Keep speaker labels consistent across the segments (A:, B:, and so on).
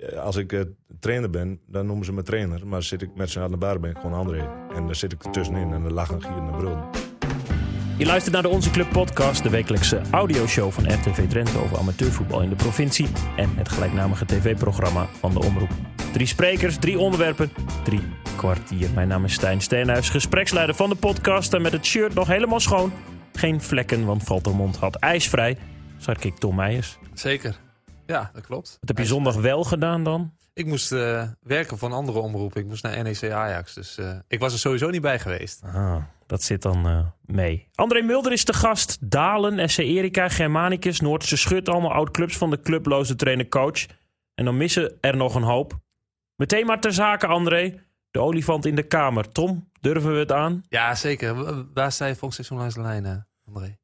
A: eh, als ik eh, trainer ben, dan noemen ze me trainer. Maar zit ik met ze aan de bar, ben ik gewoon André. En dan zit ik er tussenin en dan lachen, gieren en brullen.
B: Je luistert naar de Onze Club podcast, de wekelijkse audioshow van RTV Drenthe over amateurvoetbal in de provincie en het gelijknamige tv-programma van de Omroep. Drie sprekers, drie onderwerpen, drie kwartier. Mijn naam is Stijn Steenhuis, gespreksleider van de podcast en met het shirt nog helemaal schoon. Geen vlekken, want Valtermond had ijsvrij. ik Tom Meijers.
C: Zeker. Ja, dat klopt.
B: Wat heb je zondag wel gedaan dan?
C: Ik moest uh, werken voor een andere omroep. Ik moest naar NEC Ajax. Dus uh, ik was er sowieso niet bij geweest.
B: Ah, dat zit dan uh, mee. André Mulder is de gast. Dalen, SC Erika, Germanicus, Noordse Schut. Allemaal oud-clubs van de clubloze trainer-coach. En dan missen er nog een hoop. Meteen maar ter zake, André. De olifant in de kamer. Tom, durven we het aan?
C: Ja, zeker. Waar sta je volgens seizoen langs de lijn, André?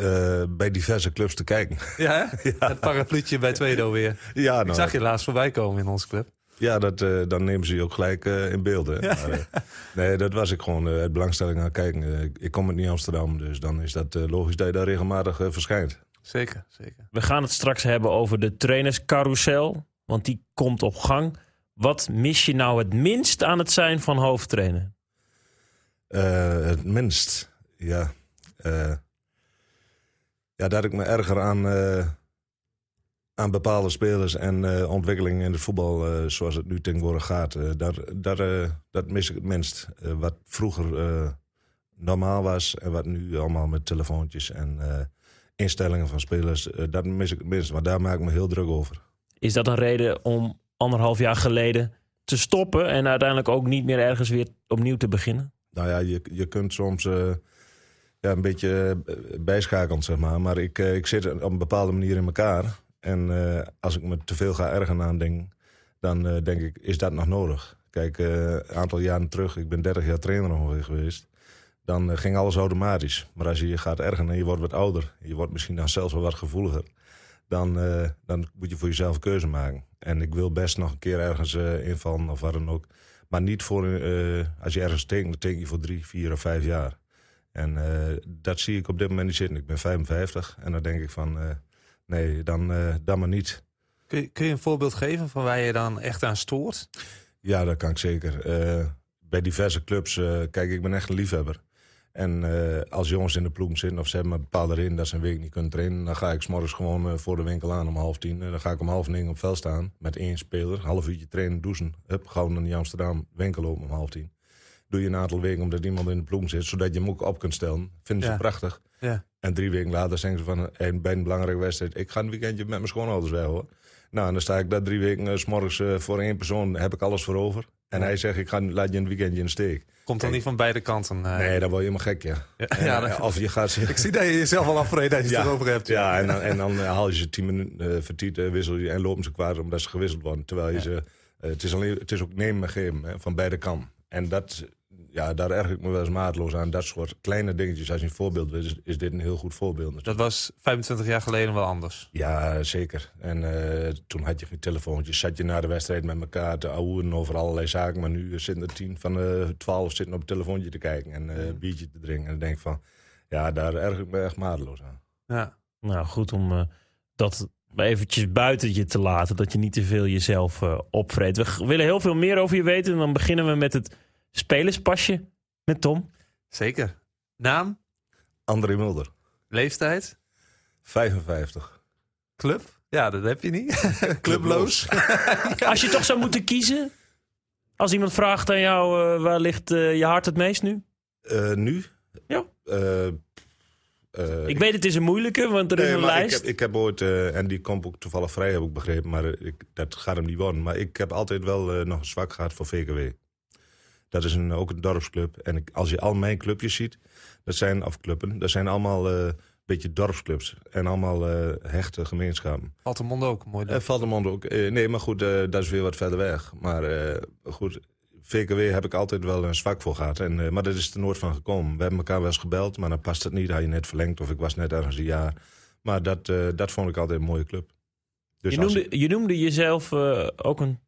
A: Uh, bij diverse clubs te kijken.
C: Ja, ja. het parapluutje bij Tweedo weer. Ja, nou, ik zag je laatst voorbij komen in onze club.
A: Ja, dat, uh, dan nemen ze je ook gelijk uh, in beeld. Ja. Maar, nee, dat was ik gewoon uit belangstelling aan kijken. Ik, ik, kom uit niet Amsterdam, dus dan is dat logisch dat je daar regelmatig verschijnt.
C: Zeker, zeker.
B: We gaan het straks hebben over de trainerscarousel, want die komt op gang. Wat mis je nou het minst aan het zijn van hoofdtrainer?
A: het minst, ja ja, dat ik me erger aan, uh, aan bepaalde spelers en uh, ontwikkelingen in het voetbal, uh, zoals het nu tegenwoordig gaat, daar, daar, dat mis ik het minst. wat vroeger normaal was en wat nu allemaal met telefoontjes en instellingen van spelers, dat mis ik het minst. Maar daar maak ik me heel druk over.
B: Is dat een reden om anderhalf jaar geleden te stoppen en uiteindelijk ook niet meer ergens weer opnieuw te beginnen?
A: Nou ja, je, je kunt soms ja, een beetje eh, bijschakeld, zeg maar. Maar ik, eh, ik zit op een bepaalde manier in elkaar. En uh, als ik me te veel ga ergen aan ding, dan denk ik, is dat nog nodig? Kijk, een aantal jaren terug, ik ben 30 jaar trainer ongeveer geweest. Dan ging alles automatisch. Maar als je je gaat ergen en je wordt wat ouder, je wordt misschien dan zelfs wel wat gevoeliger, dan, dan moet je voor jezelf een keuze maken. En ik wil best nog een keer ergens invallen of wat dan ook. Maar niet voor, als je ergens tekent, dan teken je voor drie, vier of vijf jaar. En uh, dat zie ik op dit moment niet zitten. Ik ben 55 en dan denk ik van, uh, nee, dan, uh, dan maar niet.
C: Kun je, kun je een voorbeeld geven van waar je dan echt aan stoort?
A: Ja, dat kan ik zeker. bij diverse clubs, kijk, ik ben echt een liefhebber. En als jongens in de ploeg zitten of ze hebben een bepaalde reden dat ze een week niet kunnen trainen, dan ga ik s'morgens gewoon voor de winkel aan om half tien. dan ga ik om half negen op veld staan met één speler, half uurtje trainen, douchen. Hup, gauw naar Amsterdam, winkel open om half tien doe je een aantal weken omdat iemand in de ploeg zit, zodat je hem ook op kunt stellen. Vinden ze prachtig. Ja. En drie weken later zeggen ze van, hey, bij een belangrijke wedstrijd, ik ga een weekendje met mijn schoonouders wel hoor. Nou, en dan sta ik daar drie weken uh, s morgens uh, voor één persoon, heb ik alles voor over. En hij zegt, ik ga, laat je een weekendje in de steek.
C: Komt dan niet van beide kanten? Uh...
A: Nee, dan word je helemaal gek, ja. ja,
C: ja of je gaat... ik zie dat je jezelf al afvreden dat je het erover hebt.
A: Ja, en dan, en dan haal je ze tien minuten uh, vertiet, wissel je en lopen ze kwaad omdat ze gewisseld worden. Terwijl je ze... het, is alleen, het is ook nemen en geven hè, van beide kanten. En dat, ja, daar erg ik me wel eens maatloos aan. Dat soort kleine dingetjes. Als je een voorbeeld wil, is, is dit een heel goed voorbeeld.
C: Dat was 25 jaar geleden wel anders?
A: Ja, zeker. En uh, toen had je geen telefoontjes. Zat je na de wedstrijd met elkaar te ouwen over allerlei zaken. Maar nu zitten er tien van de twaalf zitten op het telefoontje te kijken. En uh, een biertje te drinken. En dan denk ik van, ja, daar erg ik me echt maatloos aan.
B: Ja. Nou, goed om uh, dat eventjes buiten je te laten. Dat je niet te veel jezelf opvreet. We willen heel veel meer over je weten. En dan beginnen we met het spelerspasje met Tom?
C: Zeker. Naam?
A: André Mulder.
C: Leeftijd?
A: 55.
C: Club? Ja, dat heb je niet. Clubloos.
B: Als je toch zou moeten kiezen? Als iemand vraagt aan jou, uh, waar ligt uh, je hart het meest nu?
A: Uh, nu?
B: Ja. ik weet het is een moeilijke, want er nee, is een lijst.
A: Ik heb, ik heb ooit, en die komt ook toevallig vrij, heb ik begrepen. Maar ik, dat gaat hem niet worden. Maar ik heb altijd wel nog een zwak gehad voor VKW. Dat is een, ook een dorpsclub. En als je al mijn clubjes ziet, dat zijn, of clubben, dat zijn allemaal uh, beetje dorpsclubs. En allemaal uh, hechte gemeenschappen.
C: Valtemond ook, mooi.
A: Uh, Valtemond ook. nee, maar goed, dat is weer wat verder weg. Maar goed, VKW heb ik altijd wel een zwak voor gehad. En, maar dat is er nooit van gekomen. We hebben elkaar wel eens gebeld, maar dan past het niet. Had je net verlengd of ik was net ergens een jaar. Maar dat, dat vond ik altijd een mooie club.
B: Dus je, noemde, je noemde jezelf ook een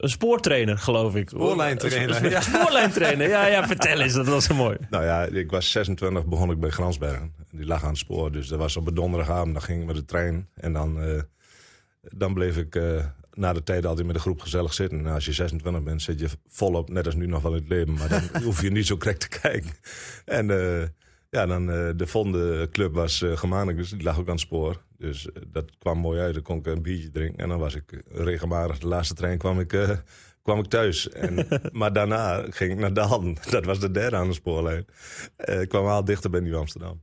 B: een spoortrainer, geloof ik.
C: Spoorlijntrainer.
B: Ja, spoorlijntrainer. Ja, ja, vertel eens, dat was zo mooi.
A: Nou ja, ik was 26, begon ik bij Gransbergen. Die lag aan het spoor, dus dat was op een donderdagavond. Dan ging ik met de trein en dan, uh, dan bleef ik uh, na de tijd altijd met de groep gezellig zitten. En als je 26 bent, zit je volop, net als nu nog wel in het leven. Maar dan hoef je niet zo correct te kijken. En eh, ja, dan eh, de volgende club was uh, Germanicus, die lag ook aan het spoor. Dus eh, dat kwam mooi uit. Dan kon ik een biertje drinken. En dan was ik eh, regelmatig, de laatste trein kwam ik, eh, kwam ik thuis. En, maar daarna ging ik naar Dalen. Dat was de derde aan de spoorlijn. Eh, ik kwam al dichter bij Nieuw Amsterdam.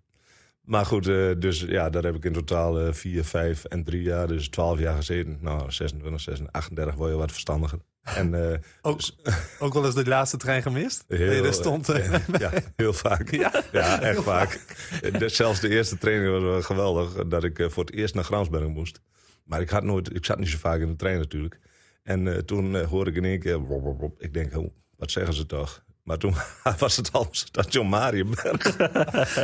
A: Maar goed, eh, dus ja, daar heb ik in totaal eh, vier, vijf en drie jaar, dus twaalf jaar gezeten. Nou, 26, 26, 38 word je wat verstandiger. En eh,
C: Ook, ook wel eens de laatste trein gemist?
A: heel,
C: nee, daar stond... eh,
A: ja, heel vaak.
C: Ja?
A: Ja, echt vaak. De- zelfs de eerste training was wel geweldig. Dat ik eh, voor het eerst naar Gransberg moest. Maar ik, had nooit, ik zat niet zo vaak in de trein natuurlijk. En eh, toen eh, hoorde ik in één keer... wop, wop, wop. Ik denk, oh, wat zeggen ze toch? Maar toen was het al station Marienberg.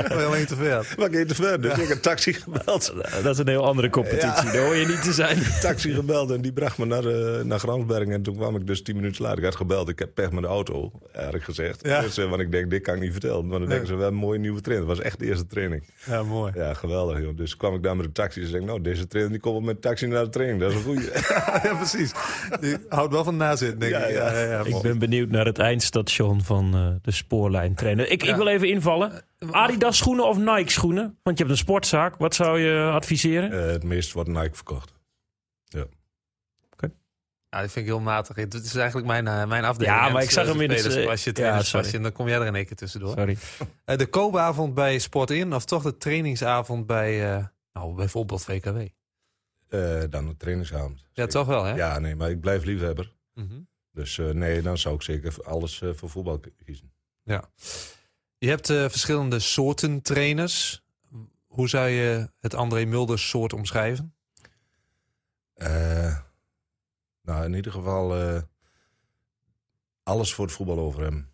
C: wel alleen te ver.
A: Maar ging te ver, dus ik heb een taxi gebeld.
B: Dat is een heel andere competitie. Daar hoor je niet te zijn.
A: taxi gebeld en die bracht me naar, eh naar Gransberg. En toen kwam ik dus tien minuten later. Ik had gebeld, ik heb pech met de auto, eigenlijk gezegd.
C: Ja.
A: Dus, eh, want ik denk, dit kan ik niet vertellen. Maar dan denken ze, wel een mooie nieuwe training. Dat was echt de eerste training.
C: Ja, mooi.
A: Ja, geweldig joh. Dus kwam ik daar met de taxi en zei nou, deze training die komt wel met de taxi naar de training. Dat is een goeie.
C: ja, precies. Je houdt wel van nazitten, denk
A: Ja,
C: ik.
A: ja.
C: Ja, ja, ja,
B: Ik ben benieuwd naar het eindstation van eh, de spoorlijn trainen. Ik, ik
C: Ja.
B: wil even invallen. Adidas schoenen of Nike schoenen? Want je hebt een sportzaak. Wat zou je adviseren?
A: Eh, het meest wordt Nike verkocht.
C: Ja, dat vind ik heel matig. Het is eigenlijk mijn, eh, mijn afdeling.
B: Ja, maar ik
C: dus,
B: zag
C: eh,
B: hem in eh,
C: Als je
B: ja,
C: en dan kom jij er in één keer tussendoor.
B: Sorry.
C: Eh, de koopavond bij Sport In, of toch de trainingsavond bij, eh, nou, bijvoorbeeld VKW.
A: Eh, dan de trainingsavond.
C: Ja,
A: Zeker.
C: toch wel, hè?
A: Ja, nee, maar ik blijf liefhebber.
C: Mhm.
A: Dus eh, nee, dan zou ik zeker alles eh, voor voetbal kiezen.
C: ja. Je hebt eh, verschillende soorten trainers. Hoe zou je het André Mulders soort omschrijven?
A: Nou, in ieder geval alles voor het voetbal over hem.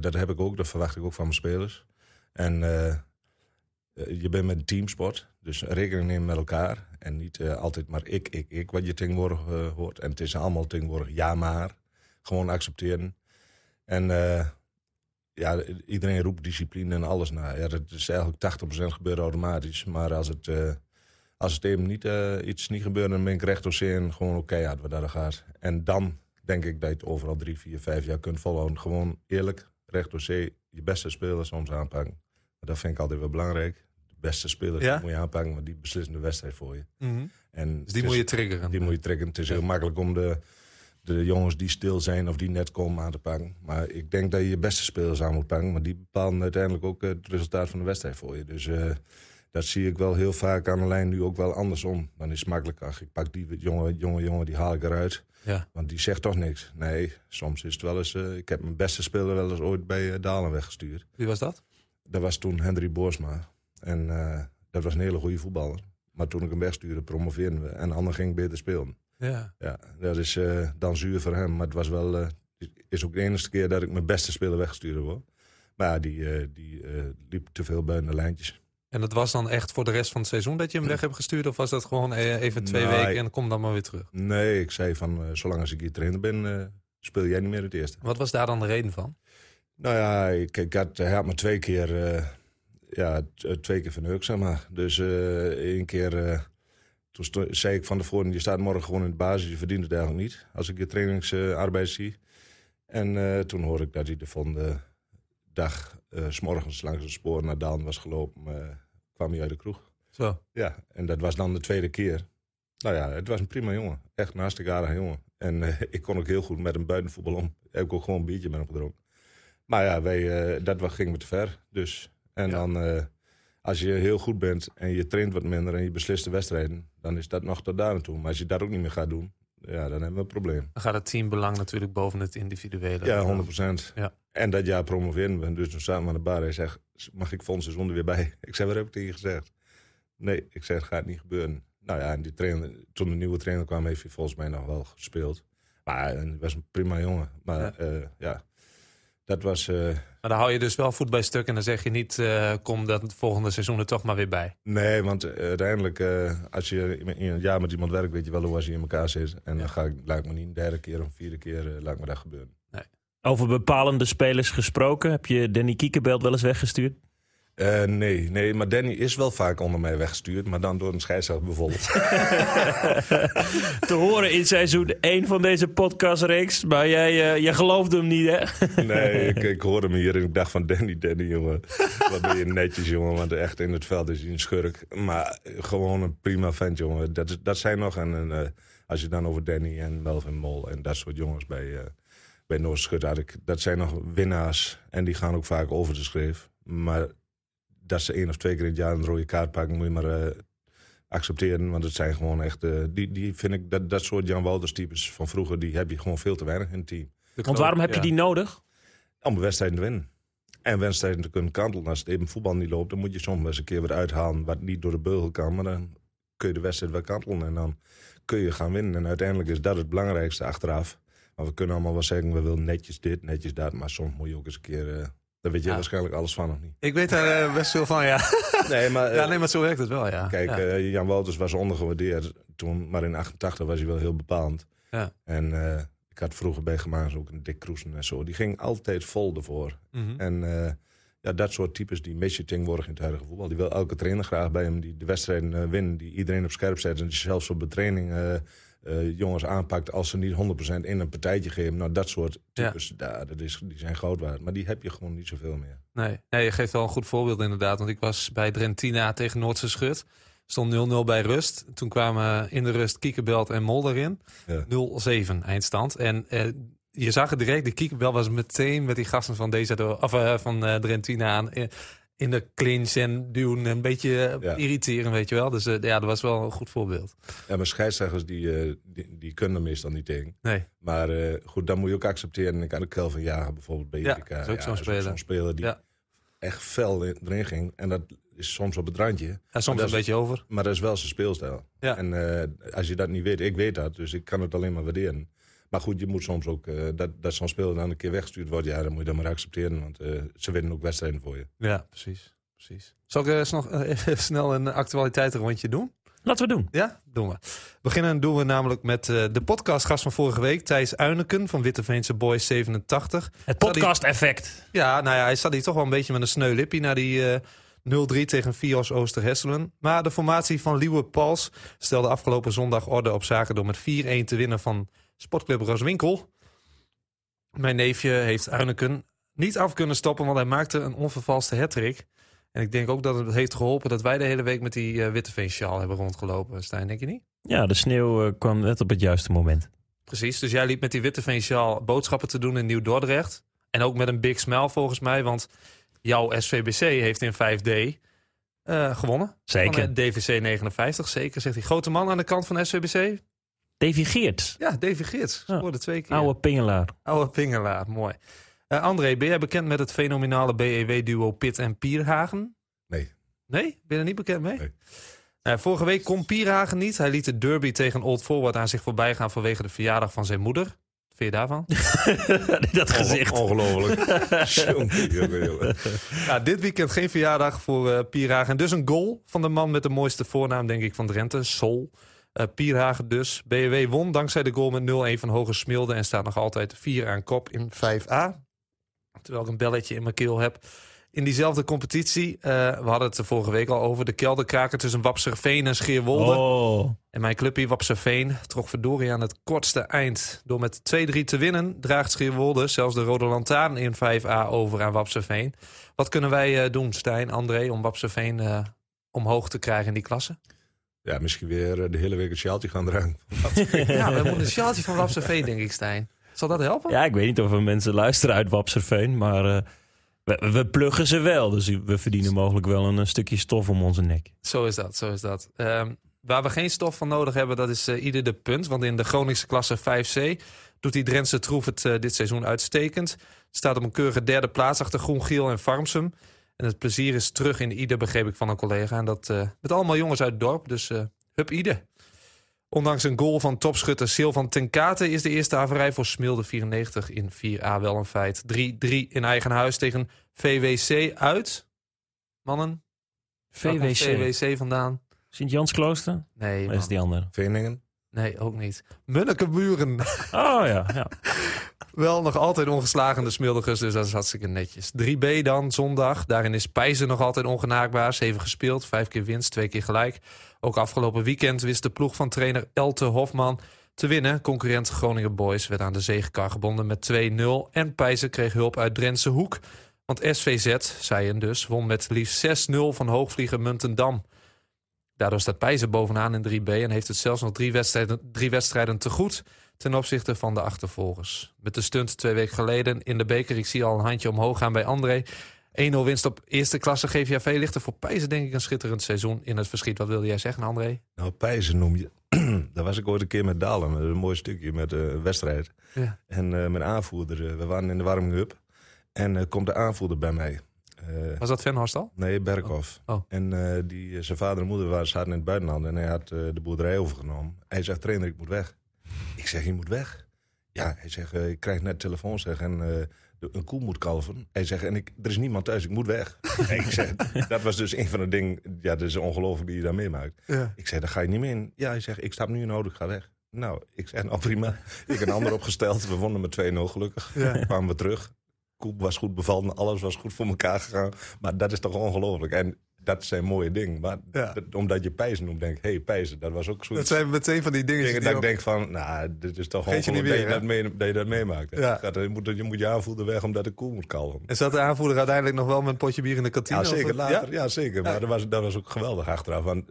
A: Dat heb ik ook, dat verwacht ik ook van mijn spelers. En je bent met een teamsport, dus rekening nemen met elkaar. En niet eh, altijd maar ik, ik, ik, wat je tegenwoordig eh, hoort. En het is allemaal tegenwoordig ja maar. Gewoon accepteren. En eh, ja, iedereen roept discipline en alles na. Ja, dat is eigenlijk 80% gebeurt automatisch. Maar als het... eh, als het even niet, eh, iets niet gebeurt, dan ben ik recht door en gewoon oké uit wat daar gaat. En dan denk ik dat je het overal drie, vier, vijf jaar kunt volhouden. Gewoon eerlijk, recht door zee, je beste spelers soms aanpakken. Dat vind ik altijd wel belangrijk. De beste spelers
C: Ja?
A: moet je aanpakken, want die beslissen de wedstrijd voor je. En
C: Dus die moet je triggeren.
A: die moet je trekken. Het is heel makkelijk om de, de jongens die stil zijn of die net komen aan te pakken. Maar ik denk dat je je beste spelers aan moet pakken. Maar die bepalen uiteindelijk ook het resultaat van de wedstrijd voor je. Dus eh, dat zie ik wel heel vaak aan de lijn nu ook wel andersom. Dan is het makkelijk, ach, ik pak die jonge, jonge jongen, die haal ik eruit.
C: Ja.
A: Want die zegt toch niks. Nee, soms is het wel eens... eh, ik heb mijn beste speler wel eens ooit bij eh, Dalen weggestuurd.
C: Wie was dat?
A: Dat was toen Henry Boersma. En eh, dat was een hele goede voetballer. Maar toen ik hem wegstuurde, promoveerden we. En ander ging beter spelen.
C: Ja.
A: Ja, dat is eh, dan zuur voor hem. Maar het was wel, eh, is ook de enige keer dat ik mijn beste speler weggestuurd word. Maar die, die liep te veel buiten de lijntjes.
C: En dat was dan echt voor de rest van het seizoen dat je hem weg hebt gestuurd? Of was dat gewoon even twee weken en kom dan maar weer terug?
A: Nee, ik zei van, zolang als ik hier trainer ben, speel jij niet meer het eerste.
C: Wat was daar dan de reden van?
A: Nou ja, ik, ik had, hij had me twee keer, eh, ja, eh, twee keer verneukt, zeg maar. Dus eh één keer, toen zei ik van tevoren, je staat morgen gewoon in de basis, je verdient het eigenlijk niet. Als ik je trainingsarbeid zie. En toen hoorde ik dat hij de volgende dag, s smorgens langs het spoor naar Daan was gelopen, kwam hij uit de kroeg.
C: Zo.
A: Ja, en dat was dan de tweede keer. Nou ja, het was een prima jongen. Echt een hartstikke aardige jongen. En ik kon ook heel goed met hem buiten voetbal om. Heb ik ook gewoon een biertje met hem gedronken. Maar ja, wij, eh, dat ging me te ver. Dus. En
C: Ja.
A: dan, eh, als je heel goed bent en je traint wat minder en je beslist de wedstrijden, dan is dat nog tot daar naartoe. Maar als je dat ook niet meer gaat doen, ja, dan hebben we een probleem.
C: Dan gaat het teambelang natuurlijk boven het individuele.
A: Ja, 100
C: Ja.
A: En dat jaar promoveren we. Dus toen we aan de bar. Hij zegt, mag ik volgend seizoen er weer bij? Ik zei, wat heb ik tegen je gezegd? Nee, ik zeg, het gaat niet gebeuren. Nou ja, en die trainer, toen de nieuwe trainer kwam, heeft hij volgens mij nog wel gespeeld. Maar eh, hij was een prima jongen. Maar
C: ja
A: dat was... eh,
C: Maar dan hou je dus wel voet bij stuk en dan zeg je niet, eh, kom dat het volgende seizoen er toch maar weer bij.
A: nee, want eh, uiteindelijk, eh, als je in een jaar met iemand werkt, weet je wel hoe als je in elkaar zit. En dan ga ik, laat ik me niet een derde keer of een vierde keer, laat ik me dat gebeuren.
B: Over bepalende spelers gesproken. Heb je Danny Kiekenbelt wel eens weggestuurd?
A: Eh, nee, nee, maar Danny is wel vaak onder mij weggestuurd, maar dan door een scheidsrechter bijvoorbeeld.
B: Te horen in seizoen 1 van deze podcastreeks. Maar jij, eh, jij geloofde hem niet, hè?
A: nee, ik, ik hoorde hem hier en ik dacht van Danny, Danny, jongen. Wat ben je netjes, jongen, want echt in het veld is hij een schurk. Maar gewoon een prima vent, jongen. Dat, dat zijn nog, en eh, als je dan over Danny en Melvin Mol en dat soort jongens bij, bij Noordschut had dat zijn nog winnaars. En die gaan ook vaak over de schreef. Maar dat ze één of twee keer in het jaar een rode kaart pakken, moet je maar uh, accepteren. Want het zijn gewoon echt. Uh, die, die vind ik, dat, dat soort Jan Wouters types van vroeger, die heb je gewoon veel te weinig in het team.
B: Want waarom heb je die nodig?
A: Om wedstrijden te winnen. En wedstrijden te kunnen kantelen. Als het even voetbal niet loopt, dan moet je soms eens een keer wat uithalen wat niet door de beugel kan. Maar dan kun je de wedstrijd wel kantelen en dan kun je gaan winnen. En uiteindelijk is dat het belangrijkste achteraf. Maar we kunnen allemaal wel zeggen, we willen netjes dit, netjes dat. Maar soms moet je ook eens een keer uh, daar weet je ja. waarschijnlijk alles van, of niet?
C: Ik weet daar uh, best veel van, ja.
A: Nee, maar,
C: ja, nee, maar zo werkt het wel, ja.
A: Kijk,
C: ja.
A: Uh, Jan Wouters was ondergewaardeerd toen, maar in 88 was hij wel heel bepalend.
C: Ja.
A: En uh, ik had vroeger bij Gemaas ook een Dick Kroesen en zo. Die ging altijd vol ervoor.
C: Mm -hmm.
A: En ja, dat soort types, die mis je tegenwoordig in het huidige voetbal. Die wil elke trainer graag bij hem, die de wedstrijden winnen, die iedereen op scherp zet. En die zelfs op de training uh, jongens aanpakt als ze niet 100% in een partijtje geven. Nou, dat soort types, ja. daar, dat is, die zijn goud waard. Maar die heb je gewoon niet zoveel meer.
C: Nee. nee, je geeft wel een goed voorbeeld inderdaad. Want ik was bij Drentina tegen Noordse Schut. Stond 0-0 bij rust. Toen kwamen in de rust Kiekerbelt en Mol erin.
A: Ja.
C: 0-7 eindstand. En uh, je zag het direct, de Kiekerbel was meteen met die gasten van, deze, of, uh, van Drentina aan in de clinch en duwen. Een beetje ja. irriteren, weet je wel. Dus uh, ja, dat was wel een goed voorbeeld.
A: Ja, maar scheidsrechters die, uh, die, die, kunnen meestal niet tegen.
C: Nee.
A: Maar uh, goed, dan moet je ook accepteren. Ik had ook Kelvin Jager bijvoorbeeld bij
C: ja,
A: IPK.
C: is ook
A: ja,
C: zo'n speler.
A: Speler die
C: ja.
A: echt fel erin ging. En dat is soms op het randje.
C: Ja, soms een beetje over.
A: Maar dat is wel zijn speelstijl.
C: Ja.
A: En als je dat niet weet, ik weet dat. Dus ik kan het alleen maar waarderen. Maar goed, je moet soms ook, uh, dat, dat zo'n speler dan een keer weggestuurd wordt. Ja, dan moet je dat maar accepteren. Want uh, ze winnen ook wedstrijden voor je.
C: Ja, precies. precies. Zal ik uh, nog even snel een actualiteitenrondje doen?
B: Laten we doen.
C: Ja, doen we. Beginnen doen we namelijk met uh, de podcastgast van vorige week, Thijs Uineken van Witteveense Boys 87.
B: Het podcast-effect.
C: Ja, nou ja, hij zat hier toch wel een beetje met een sneu lippie naar die uh, 0-3 tegen Vios Oosterhesselen. Maar de formatie van Liewe Pals stelde afgelopen zondag orde op zaken door met 4-1 te winnen van Sportclub Roswinkel. Mijn neefje heeft Uineken niet af kunnen stoppen, want hij maakte een onvervalste hattrick. En ik denk ook dat het heeft geholpen dat wij de hele week met die uh, Witteveen-sjaal hebben rondgelopen. Stijn, denk je niet?
B: Ja, de sneeuw uh, kwam net op het juiste moment.
C: Precies, dus jij liep met die Witteveen-sjaal boodschappen te doen in Nieuw-Dordrecht. En ook met een big smile volgens mij, want jouw SVBC heeft in 5D uh, gewonnen.
B: Zeker.
C: Van DVC 59, zeker, zegt die grote man aan de kant van SVBC.
B: Davy Geerts.
C: Ja, Davy Geerts. Scoorde ja. twee keer.
B: Oude pingelaar.
C: Oude pingelaar, mooi. Uh, André, ben jij bekend met het fenomenale BEW-duo Pit en Pierhagen?
A: Nee.
C: Nee? Ben je er niet bekend mee?
A: Nee.
C: Uh, vorige week kon Pierhagen niet. Hij liet de derby tegen Old Forward aan zich voorbij gaan vanwege de verjaardag van zijn moeder. Wat vind je daarvan?
B: Dat gezicht.
A: Ongelooflijk.
C: ja, dit weekend geen verjaardag voor uh, Pierhagen. Dus een goal van de man met de mooiste voornaam, denk ik, van Drenthe. Sol. Uh, Pierhagen dus. BW won dankzij de goal met 0-1 van Hoge Smilde. En staat nog altijd 4 aan kop in 5A. Terwijl ik een belletje in mijn keel heb. In diezelfde competitie, uh, we hadden het er vorige week al over... de kelderkraker tussen Wapserveen en Scheerwolde.
B: Oh.
C: En mijn clubje Wapserveen trok verdorie aan het kortste eind. Door met 2-3 te winnen draagt Scheerwolde zelfs de Rode Lantaarn in 5A over aan Wapserveen. Wat kunnen wij uh, doen, Stijn, André, om Wapserveen omhoog te krijgen in die klasse?
A: Ja, misschien weer de hele week een sjaaltje gaan dragen.
C: ja, we moeten een sjaaltje van Wapserveen, denk ik, Stijn. Zal dat helpen?
B: Ja, ik weet niet of er mensen luisteren uit Wapserveen, maar uh, we, we, pluggen ze wel. Dus we verdienen mogelijk wel een, een, stukje stof om onze nek.
C: Zo is dat, zo is dat. Um, waar we geen stof van nodig hebben, dat is uh, ieder de punt. Want in de Groningse klasse 5C doet die Drentse troef het uh, dit seizoen uitstekend. Staat op een keurige derde plaats achter Groen, Giel en Farmsum. En het plezier is terug in ieder, begreep ik van een collega. En dat met allemaal jongens uit het dorp, dus hup ieder. Ondanks een goal van topschutter Silvan Tenkate is de eerste averij voor Smilde 94 in 4A wel een feit. 3-3 in eigen huis tegen VWC uit. Mannen?
B: VWC.
C: VWC vandaan.
B: Sint-Jansklooster?
C: Nee,
B: dat is die andere.
A: Veningen?
C: Nee, ook niet. Munnekeburen.
B: Oh ja, ja.
C: Wel nog altijd ongeslagen de Smildigers, dus dat is hartstikke netjes. 3B dan, zondag. Daarin is Pijzen nog altijd ongenaakbaar. Zeven gespeeld, vijf keer winst, twee keer gelijk. Ook afgelopen weekend wist de ploeg van trainer Elte Hofman te winnen. Concurrent Groningen Boys werd aan de zegekar gebonden met 2-0. En Pijzen kreeg hulp uit Drentse Hoek. Want SVZ, zei en dus, won met liefst 6-0 van hoogvlieger Muntendam. Daardoor staat Pijzen bovenaan in 3B en heeft het zelfs nog wedstrijden, drie wedstrijden te goed ten opzichte van de achtervolgers. Met de stunt twee weken geleden in de beker, ik zie al een handje omhoog gaan bij André. 1-0 winst op eerste klasse GVAV ligt er voor Pijzen denk ik een schitterend seizoen in het verschiet. Wat wilde jij zeggen André?
A: Nou, Pijzen noem je. Daar was ik ooit een keer met Dalen, een mooi stukje met de wedstrijd.
C: Ja.
A: En eh, mijn aanvoerder, eh, we waren in de warming-up. En komt de aanvoerder bij mij.
C: Was dat Van al?
A: Nee, Berghoff.
C: Oh. Oh.
A: En die, zijn vader en moeder waren, zaten in het buitenland en hij had de boerderij overgenomen. Hij zegt, trainer, ik moet weg. Ik zeg, je moet weg? Ja, hij zegt, eh, ik krijg net telefoon zeg, en eh, een koe moet kalven. Hij zegt, en ik, er is niemand thuis, ik moet weg. en ik zeg, dat was dus een van de dingen, ja, dat is ongelooflijk die je daar meemaakt.
C: Ja.
A: Ik zei, daar ga je niet meer in. Ja, hij zegt, ik stap nu in auto, ik ga weg. Nou, ik zeg, nou prima. Ik een ander opgesteld. We wonnen met 2-0 gelukkig.
C: Ja.
A: Kwamen we terug. Koep was goed bevallen. Alles was goed voor elkaar gegaan. Maar dat is toch ongelooflijk. En dat zijn mooie dingen. Maar
C: Ja.
A: dat- omdat je Pijzen noemt, denk ik... Hé, hey, Pijzen, dat was ook
C: Dat
A: zoiets.
C: zijn meteen van die dingen
A: dingen
C: die
A: dat ik
C: op-
A: denk van... Nou, dit is toch
C: je
A: ongelooflijk
C: weer,
A: dat, je dat, mee, dat je dat meemaakt.
C: Ja.
A: Gaat- Je, moet, je moet je aanvoerder weg omdat de koe moet kalven.
C: En zat de aanvoerder uiteindelijk nog wel met een potje bier in de kantine?
A: Ja, zeker later. Ja,
C: Ja?
A: zeker. Maar dat, was, dat was ook geweldig achteraf. Want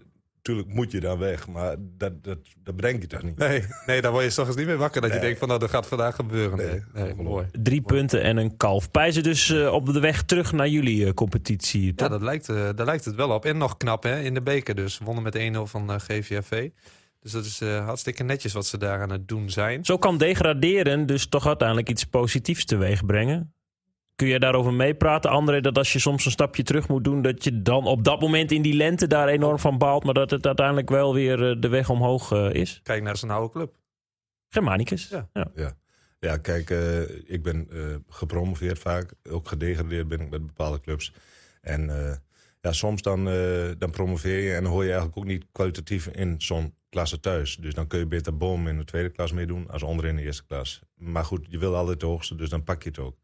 A: natuurlijk moet je dan weg. Maar dat, dat, dat bedenk je toch niet.
C: Nee, nee, daar word je toch eens niet meer wakker. Dat je denkt van, nou, dat gaat vandaag gebeuren. Nee,
A: Nee,
C: nee,
A: ongelooflijk.
C: mooi.
B: Drie punten en een kalf. Pijzen dus eh, op de weg terug naar jullie eh, competitie.
C: Ja, dat lijkt, eh, daar lijkt het wel op. En nog knap, hè, in de beker dus. Wonnen met 1-0 van eh, GVFV. Dus dat is eh, hartstikke netjes wat ze daar aan het doen zijn.
B: Zo kan degraderen dus toch uiteindelijk iets positiefs teweeg brengen. Kun je daarover meepraten, André, dat als je soms een stapje terug moet doen, dat je dan op dat moment in die lente daar enorm van baalt, maar dat het uiteindelijk wel weer eh, de weg omhoog eh, is?
C: Kijk naar zijn oude club.
B: Germanicus.
C: Ja.
A: Ja, ja kijk, eh, ik ben eh, gepromoveerd vaak. Ook gedegradeerd ben ik met bepaalde clubs. En eh, ja, soms dan, eh, dan promoveer je en dan hoor je eigenlijk ook niet kwalitatief in zo'n klasse thuis. Dus dan kun je beter boom in de tweede klas meedoen als onder in de eerste klas. Maar goed, je wil altijd de hoogste, dus dan pak je het ook.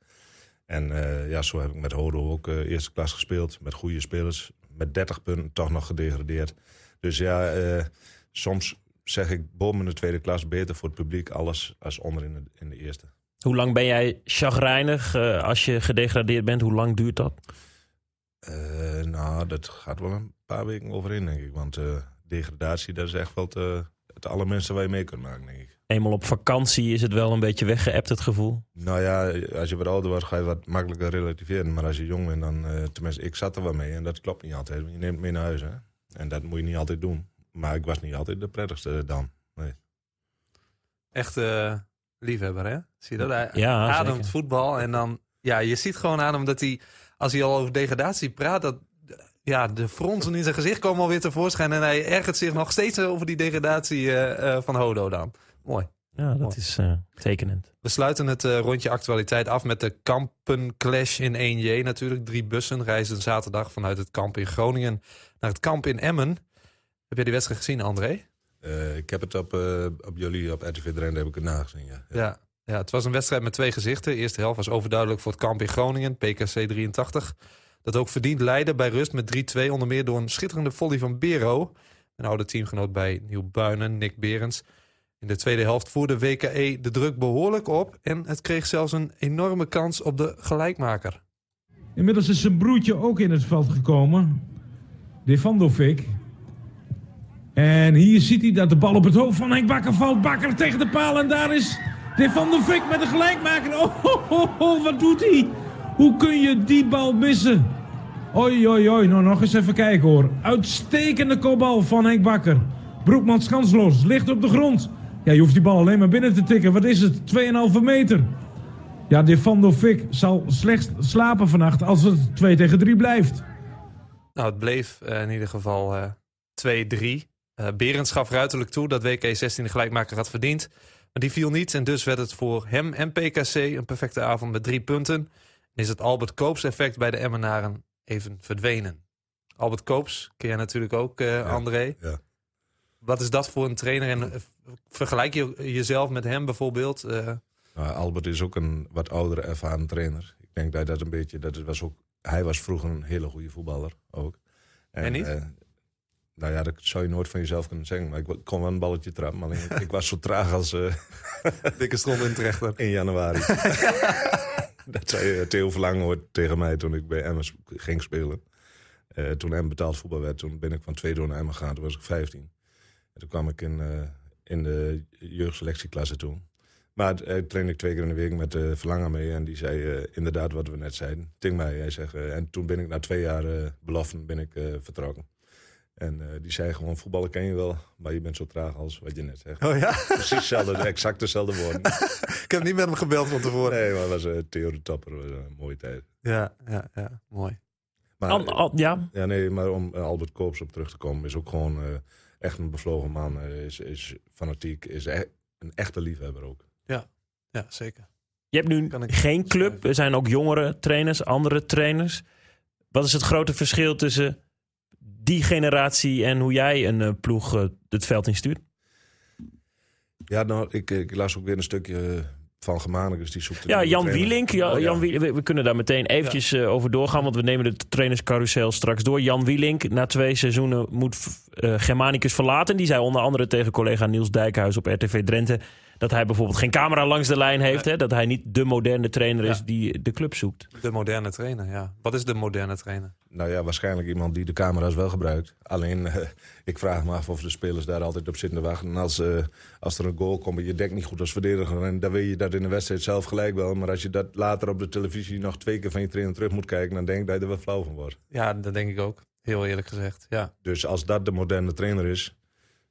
A: En eh, ja, zo heb ik met Hodo ook eh, eerste klas gespeeld. Met goede spelers. Met 30 punten toch nog gedegradeerd. Dus ja, eh, soms zeg ik boven in de tweede klas beter voor het publiek alles als onder in de, in de eerste.
B: Hoe lang ben jij chagrijnig als je gedegradeerd bent? Hoe lang duurt dat?
A: Nou, dat gaat wel een paar weken overheen, denk ik. Want degradatie, dat is echt wel te, het allerminste waar je mee kunt maken, denk ik.
B: Eenmaal op vakantie is het wel een beetje weggeëpt, het gevoel.
A: Nou ja, als je wat ouder wordt, ga je wat makkelijker relativeren. Maar als je jong bent, dan... eh, tenminste, ik zat er wel mee en dat klopt niet altijd. Je neemt het mee naar huis, hè. En dat moet je niet altijd doen. Maar ik was niet altijd de prettigste dan.
C: Echt eh, liefhebber, hè? Zie je dat? Hij
B: Ja,
C: ademt
B: zeker.
C: voetbal. En dan, ja, je ziet gewoon aan hem dat hij, als hij al over degradatie praat, dat ja, de fronsen in zijn gezicht komen alweer tevoorschijn. En hij ergert zich nog steeds over die degradatie eh, eh, van Hodo dan. Mooi.
B: Ja, dat
C: Mooi.
B: is eh, tekenend.
C: We sluiten het eh, rondje actualiteit af met de Kampenclash in 1J natuurlijk. Drie bussen reizen zaterdag vanuit het kamp in Groningen naar het kamp in Emmen. Heb jij die wedstrijd gezien, André?
A: Eh, ik heb het op, eh, op jullie, op RTV Drenthe, heb ik het nagezien, ja. ja.
C: Ja. ja, het was een wedstrijd met twee gezichten. De eerste helft was overduidelijk voor het kamp in Groningen, PKC 83. Dat ook verdiend leidde bij rust met 3-2, onder meer door een schitterende volley van Bero. Een oude teamgenoot bij Nieuw Buinen, Nick Berends. In de tweede helft voerde WKE de druk behoorlijk op en het kreeg zelfs een enorme kans op de gelijkmaker.
D: Inmiddels is zijn broertje ook in het veld gekomen. Devandovic. En hier ziet hij dat de bal op het hoofd van Henk Bakker valt. Bakker tegen de paal en daar is Devandovic met een gelijkmaker. Oh, wat doet hij? Hoe kun je die bal missen? Oi, oi, oi. Nou, nog eens even kijken hoor. Uitstekende kopbal van Henk Bakker. Broekman kansloos, ligt op de grond. Ja, je hoeft die bal alleen maar binnen te tikken. Wat is het? 2,5 meter. Ja, Devandovic zal slecht slapen vannacht als het 2 tegen 3 blijft.
C: Nou, het bleef eh, in ieder geval eh 2-3. Eh Berends gaf ruiterlijk toe dat WK 16 de gelijkmaker had verdiend. Maar die viel niet en dus werd het voor hem en PKC een perfecte avond met drie punten. Is het Albert Koops effect bij de Emmenaren even verdwenen. Albert Koops ken jij natuurlijk ook, eh, André.
A: ja.
C: Wat is dat voor een trainer? En eh, vergelijk je jezelf met hem bijvoorbeeld? Eh,
A: Nou, Albert is ook een wat oudere, ervaren trainer. Ik denk dat dat een beetje... Dat was ook, hij was vroeger een hele goede voetballer ook.
C: En niet?
A: nou ja, dat zou je nooit van jezelf kunnen zeggen. Maar ik kon wel een balletje trappen. Maar ik, ik was zo traag als
C: Dikke stront in
A: in januari. dat zei eh, Theo Verlangen ooit tegen mij toen ik bij Emmen ging spelen. Eh, toen Emmen betaald voetbal werd, toen ben ik van twee door naar Emmen gegaan. Toen was ik 15. En toen kwam ik in, eh, in de jeugdselectieklasse toen. Maar uh, trainde ik twee keer in de week met eh, Verlangen mee. En die zei inderdaad wat we net zeiden. Ting mij, hij zegt. en toen ben ik na twee jaar beloften ben ik, vertrokken. En eh, die zei gewoon, voetballen ken je wel, maar je bent zo traag als wat je net zegt.
C: Oh ja?
A: Precies hetzelfde, exact dezelfde woorden.
C: Ik heb niet met hem gebeld van tevoren.
A: Nee, maar het was uh, Theo de Tapper, was een mooie tijd.
C: Ja, ja, ja, mooi.
A: Maar,
B: Al- al- ja,
A: ja, nee, maar om eh, Albert Koops op terug te komen, is ook gewoon eh, echt een bevlogen man. eh, is, is fanatiek, is e- een echte liefhebber ook.
C: Ja, zeker.
B: je hebt nu
C: Kan ik
B: geen club. Er zijn ook jongere trainers, andere trainers. Wat is het grote verschil tussen die generatie en hoe jij een eh, ploeg eh, het veld instuurt?
A: Ja, nou, ik, ik las ook weer een stukje van Gemanicus, die zoekt...
B: Ja, Jan. Wielink. Ja,
A: Oh, ja.
B: Jan Wie- we, we kunnen daar meteen eventjes eh, over doorgaan, want we nemen de trainerscarousel straks door. Jan Wielink, na twee seizoenen moet eh, Germanicus verlaten. Die zei onder andere tegen collega Niels Dijkhuis op RTV Drenthe dat hij bijvoorbeeld geen camera langs de lijn heeft. Hè, dat hij niet de moderne trainer is die de club zoekt.
C: De moderne trainer, ja. Wat is de moderne trainer?
A: Nou ja, waarschijnlijk iemand die de camera's wel gebruikt. Alleen, eh, ik vraag me af of de spelers daar altijd op zitten te wachten. En als, eh, als er een goal komt en je denkt niet goed als verdediger... en dan weet je dat in de wedstrijd zelf gelijk wel. Maar als je dat later op de televisie nog twee keer van je trainer terug moet kijken... dan denk ik dat je er wel flauw van wordt.
C: Ja, dat denk ik ook. Heel eerlijk gezegd, ja.
A: Dus als dat de moderne trainer is...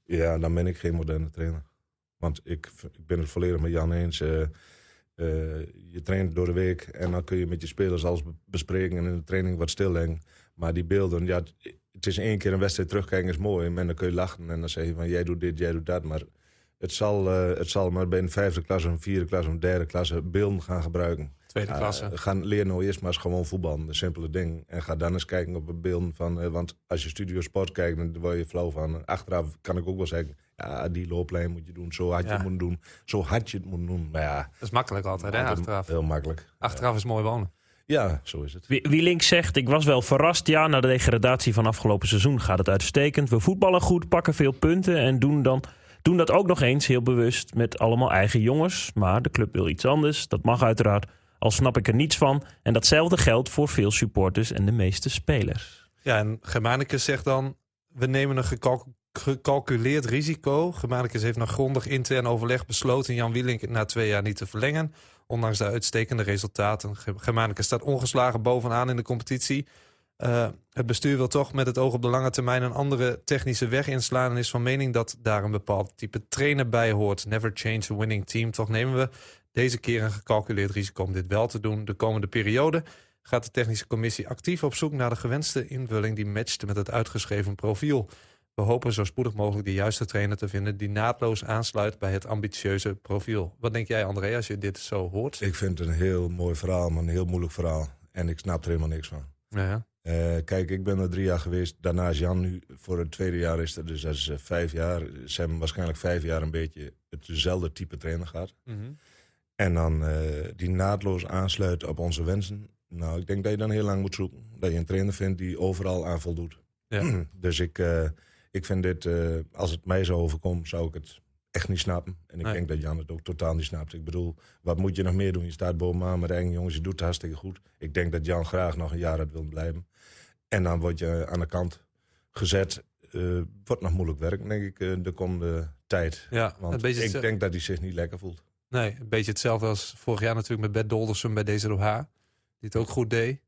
A: ja, dan ben ik geen moderne trainer. Want ik, ik ben het volledig met Jan eens... eh, eh, je traint door de week en dan kun je met je spelers alles be- bespreken en in de training wat stilleggen. Maar die beelden, ja, het- het is één keer een wedstrijd terugkijken is mooi. En dan kun je lachen en dan zeg je van jij doet dit, jij doet dat. Maar het zal, eh, het zal maar bij een vijfde klas, een vierde klas, een derde klas beelden gaan gebruiken.
C: Tweede klasse.
A: gaan leer nou eerst maar eens gewoon voetballen, de simpele ding. En ga dan eens kijken op de beelden van... want als je Studio Sport kijkt, dan word je flauw van. Achteraf kan ik ook wel zeggen... ja, die looplijn moet je doen, zo had je
C: Ja.
A: het moeten doen. Zo had je het moeten doen. Maar ja,
C: Dat is makkelijk altijd, hè, achteraf.
A: heel makkelijk.
C: Achteraf is mooi wonen.
A: Ja, zo is het.
B: Wie- Wielink zegt, ik was wel verrast. Ja, na de degradatie van afgelopen seizoen gaat het uitstekend. We voetballen goed, pakken veel punten en doen, dan, doen dat ook nog eens heel bewust met allemaal eigen jongens. Maar de club wil iets anders, dat mag uiteraard. Al snap ik er niets van. En datzelfde geldt voor veel supporters en de meeste spelers.
C: Ja, en Germanicus zegt dan... we nemen een gekalk- gecalculeerd risico. Germanicus heeft na grondig intern overleg besloten... Jan Wielink na twee jaar niet te verlengen. Ondanks de uitstekende resultaten. Ge- Germanicus staat ongeslagen bovenaan in de competitie. Eh, het bestuur wil toch met het oog op de lange termijn... een andere technische weg inslaan... en is van mening dat daar een bepaald type trainer bij hoort. Never change a winning team. Toch nemen we deze keer een gecalculeerd risico om dit wel te doen. De komende periode gaat de technische commissie actief op zoek naar de gewenste invulling die matcht met het uitgeschreven profiel. We hopen zo spoedig mogelijk de juiste trainer te vinden die naadloos aansluit bij het ambitieuze profiel. Wat denk jij, André, als je dit zo hoort?
A: Ik vind het een heel mooi verhaal, maar een heel moeilijk verhaal. En ik snap er helemaal niks van.
C: Ja.
A: Eh, kijk, ik ben er drie jaar geweest. Daarna is Jan nu voor het tweede jaar is er. Dus dat is eh, vijf jaar. Ze hebben waarschijnlijk vijf jaar een beetje hetzelfde type trainer gehad.
C: Mhm.
A: En dan eh, die naadloos aansluit op onze wensen. Nou, ik denk dat je dan heel lang moet zoeken. Dat je een trainer vindt die overal aan voldoet.
C: Ja.
A: dus ik, ik vind dit, eh, als het mij zo overkomt, zou ik het echt niet snappen. En ik
C: Nee.
A: denk dat Jan het ook totaal niet snapt. Ik bedoel, wat moet je nog meer doen? Je staat bovenaan met eigen jongens, je doet het hartstikke goed. Ik denk dat Jan graag nog een jaar had willen blijven. En dan word je aan de kant gezet. eh wordt nog moeilijk werk, denk ik, eh, de komende tijd.
C: ja
A: Want ik denk dat hij zich niet lekker voelt.
C: nee, een beetje hetzelfde als vorig jaar natuurlijk met Bert Doldersen bij DZOH. Die het ook goed deed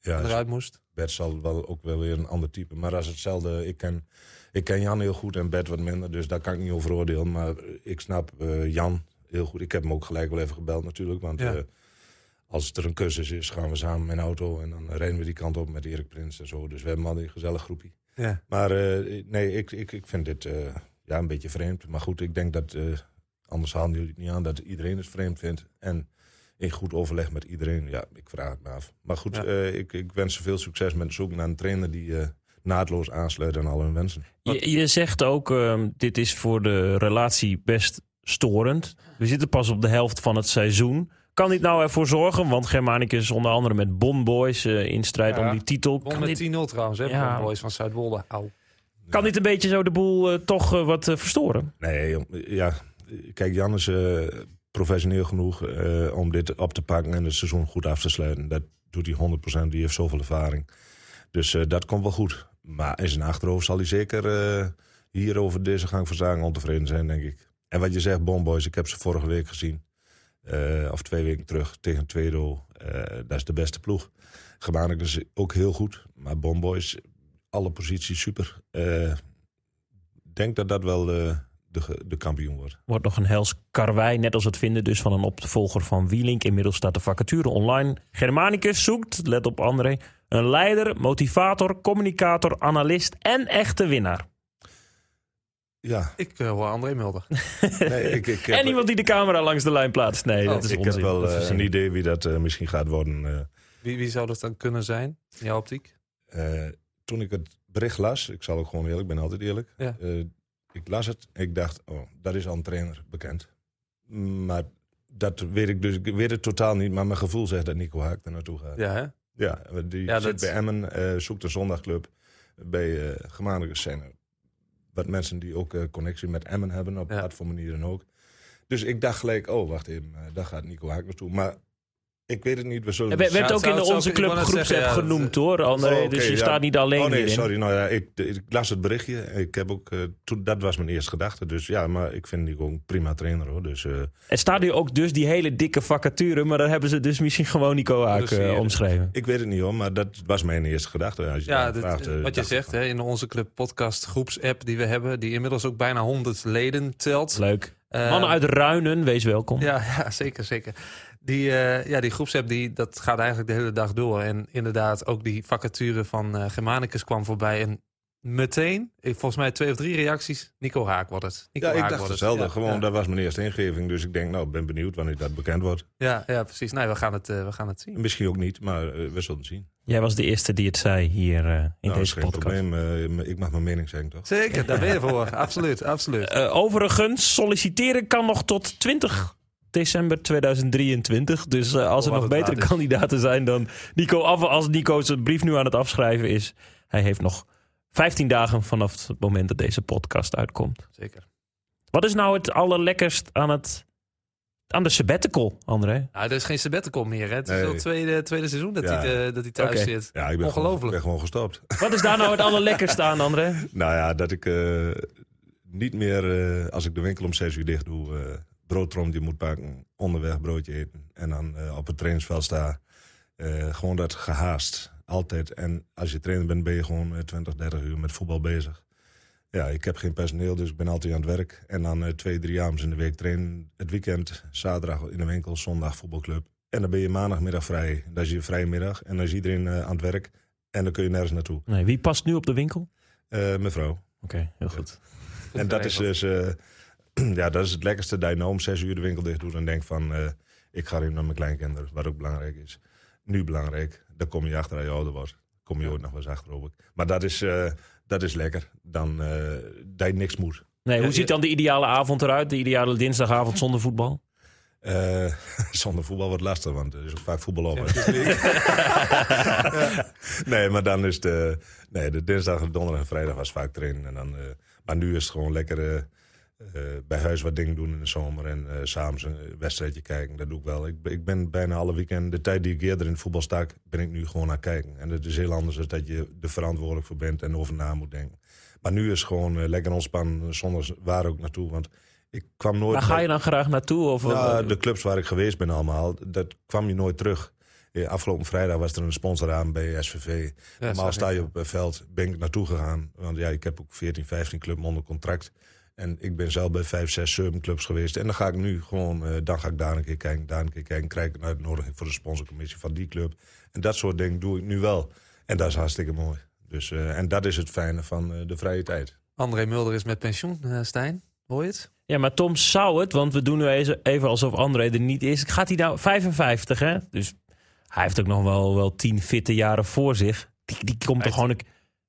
A: Ja,
C: en eruit moest.
A: Bert zal wel ook wel weer een ander type. Maar als hetzelfde, ik ken, ik ken Jan heel goed en Bert wat minder. Dus daar kan ik niet over oordelen. Maar ik snap eh, Jan heel goed. Ik heb hem ook gelijk wel even gebeld natuurlijk. Want
C: Ja.
A: eh, als er een cursus is, gaan we samen een auto. En dan rijden we die kant op met Erik Prins en zo. Dus we hebben al een gezellig groepje.
C: Ja.
A: Maar eh, nee, ik, ik, ik vind dit ja, een beetje vreemd. Maar goed, ik denk dat, anders halen jullie het niet aan, dat iedereen het vreemd vindt. En in goed overleg met iedereen, ja, ik vraag het me af. Maar goed,
C: Ja.
A: eh, ik, ik wens ze veel succes met het zoeken naar een trainer die eh, naadloos aansluit aan al hun wensen.
B: Je, je zegt ook, ehm, dit is voor de relatie best storend. We zitten pas op de helft van het seizoen. Kan dit nou ervoor zorgen? Want Germanicus onder andere met Bon Boys eh, in strijd
C: Ja,
B: om die titel. Kan
C: met
B: dit,
C: 10-0 trouwens, hè?
B: Ja.
C: Van Boys van Zuidwolde.
B: Kan dit een beetje zo de boel toch wat verstoren?
A: Nee, ja. Kijk, Jan is eh, professioneel genoeg eh, om dit op te pakken en het seizoen goed af te sluiten. Dat doet hij 100%. Die heeft zoveel ervaring. Dus eh, dat komt wel goed. Maar in zijn achterhoofd zal hij zeker eh, hier over deze gang van zaken ontevreden zijn, denk ik. En wat je zegt, Bomboys, ik heb ze vorige week gezien. Of twee weken terug tegen Tweedo. Dat is de beste ploeg. Gemaakt is ook heel goed. Maar Bomboys, alle posities super. Ik denk dat dat wel de, de, kampioen wordt.
B: Wordt nog een hels karwei, net als het vinden dus van een opvolger van Wielink. Inmiddels staat de vacature online. Germanicus zoekt, let op André, een leider, motivator, communicator, analist en echte winnaar.
A: Ja,
C: Ik eh, hoor André Mulder.
A: nee, ik, ik heb,
B: En iemand die de camera langs de lijn plaatst. Nee,
C: Oh,
B: dat is
A: ik
B: onzin.
A: heb wel eh, een idee wie dat eh, misschien gaat worden. eh.
C: Wie, wie zou dat dan kunnen zijn, in jouw optiek?
A: Eh, toen ik het bericht las, ik zal ook gewoon eerlijk, ik ben altijd eerlijk.
C: Ja.
A: Ik las het ik dacht, oh, dat is al een trainer bekend. Maar dat weet ik dus, ik weet het totaal niet. Maar mijn gevoel zegt dat Nico Haak er naartoe gaat.
C: Ja, hè?
A: Ja, die
C: Ja,
A: zit
C: dat-
A: bij Emmen, eh, zoekt een zondagclub. Bij eh Gemaanlijke zijn er wat mensen die ook eh, connectie met Emmen hebben, op
C: Ja.
A: wat voor manier dan ook. Dus ik dacht gelijk, oh wacht even, daar gaat Nico Haak naartoe. Maar ik weet het niet, we zullen...
B: Het werd- werd
C: Ja,
B: ook
C: het
B: in de Onze
C: zou- ik
B: Club
C: wou net
B: groepsapp
C: zeggen, ja,
B: genoemd
C: dat-
B: hoor, André.
A: Oh,
B: dus je
A: ja.
B: staat niet alleen
A: Oh nee,
B: hierin.
A: sorry. Nou ja, ik, ik las het berichtje. Ik heb ook, eh, toen, dat was mijn eerste gedachte. Dus ja, maar ik vind Nico een prima trainer hoor. Dus eh,
B: Er staat nu ook dus die hele dikke vacature, maar daar hebben ze dus misschien gewoon Nico Haak
C: Dus,
B: eh, omschreven.
A: ik weet het niet hoor, maar dat was mijn eerste gedachte. Als je
C: Ja,
A: dan vraagt, eh,
C: wat je zegt, hè, in onze Club podcast groepsapp die we hebben, die inmiddels ook bijna 100 leden telt.
B: Leuk.
C: Eh,
B: Mannen uit Ruinen, wees welkom.
C: Ja, ja zeker, zeker. Die, eh, ja, die groepsapp die, dat gaat eigenlijk de hele dag door. En inderdaad, ook die vacature van eh Germanicus kwam voorbij. En meteen, ik, volgens mij twee of drie reacties, Nico Haak wordt het. Nico
A: Ja, ik dacht
C: wordt het.
A: hetzelfde.
C: Ja,
A: Gewoon,
C: ja.
A: dat was mijn eerste ingeving. Dus ik denk, nou, ik ben benieuwd wanneer dat bekend wordt.
C: Ja, ja, precies. Nee, we gaan het, eh, we gaan het zien.
A: Misschien ook niet, maar eh, we zullen het zien.
B: Jij was de eerste die het zei hier eh, in
A: nou, dat is
B: deze
A: geen
B: podcast.
A: probleem. Eh, ik mag mijn mening zeggen, toch?
C: Zeker, daar ben je voor. absoluut, absoluut.
B: Eh, overigens, solliciteren kan nog tot 20 december 2023. Dus eh, als er
C: Oh,
B: nog
C: wat het
B: betere kandidaten zijn dan Nico. Af, als Nico zijn brief nu aan het afschrijven is. Hij heeft nog 15 dagen vanaf het moment dat deze podcast uitkomt.
C: Zeker.
B: Wat is nou het allerlekkerst aan het... Aan de sabbatical, André?
C: Nou, er is geen sabbatical meer. Hè. Het is
A: Nee.
C: al het tweede, tweede seizoen dat,
A: Ja.
C: hij, eh, dat hij thuis zit.
A: Ja, ik ben, gewoon,
C: Ongelooflijk.
A: ik ben gewoon gestopt.
B: Wat is daar nou het allerlekkerste aan, André?
A: Nou ja, dat ik eh, niet meer, eh, als ik de winkel om zes uur dicht doe, eh broodtrommetje moet pakken, onderweg broodje eten en dan eh, op het trainingsveld sta. Eh, gewoon dat gehaast, altijd. En als je trainer bent, ben je gewoon eh, 20, 30 uur met voetbal bezig. Ja, ik heb geen personeel, dus ik ben altijd aan het werk. En dan eh, twee, drie avonds in de week trainen. Het weekend, zaterdag in de winkel, zondag voetbalclub. En dan ben je maandagmiddag vrij. Dat is je vrije middag. En dan is iedereen eh, aan het werk. En dan kun je nergens naartoe.
B: Nee, wie past nu op de winkel?
A: Eh mevrouw.
B: Oké, heel goed.
A: En dat is dus, eh, ja, dat is het lekkerste dat je nou om zes uur de winkel dicht doet en denkt van, eh, ik ga even naar mijn kleinkinderen, wat ook belangrijk is. Nu belangrijk, daar kom je achter als je ouder wordt. Kom je ooit nog wel eens achter, hoop ik. Maar dat is, eh, dat is lekker, dan eh, dat je niks moet.
B: Nee, hoe ziet dan de ideale avond eruit? De ideale dinsdagavond zonder voetbal?
A: Eh, zonder voetbal wordt lastig, want er is ook vaak voetbal op. hè. nee, maar dan is de, nee, de dinsdag, de donderdag en vrijdag was vaak trainen. En dan, eh, maar nu is het gewoon lekker bij huis wat dingen doen in de zomer. En eh s'avonds een wedstrijdje kijken, dat doe ik wel. Ik, ben- ik ben bijna alle weekenden, de tijd die ik eerder in het voetbal stak, ben ik nu gewoon aan het kijken. En het is heel anders dan dat je er verantwoordelijk voor bent en over na moet denken. Maar nu is gewoon eh, lekker ontspannen, zonder waar ook naartoe. Want ik kwam nooit...
B: Waar ga je dan graag naartoe? Of,
A: Nou, de clubs waar ik geweest ben allemaal, dat kwam je nooit terug. Eh, Afgelopen vrijdag was er een sponsor aan bij SVV. Normaal
C: zag
A: sta je op het veld, ben ik naartoe gegaan. Want ja, ik heb ook 14, 15 clubs onder contract. En ik ben zelf bij 5, 6, 7 clubs geweest. En dan ga ik nu gewoon, eh, dan ga ik daar een keer kijken, daar een keer kijken. Krijg ik een uitnodiging voor de sponsorcommissie van die club. En dat soort dingen doe ik nu wel. En dat is hartstikke mooi. Dus, eh, en dat is het fijne van eh, de vrije tijd.
C: André Mulder is met pensioen, eh, Stijn. Hoor je het?
B: Ja, maar Tom zou het, want we doen nu even alsof André er niet is. Gaat hij nou 55, hè? Dus hij heeft ook nog wel, wel tien fitte jaren voor zich. Die, die komt toch gewoon... een-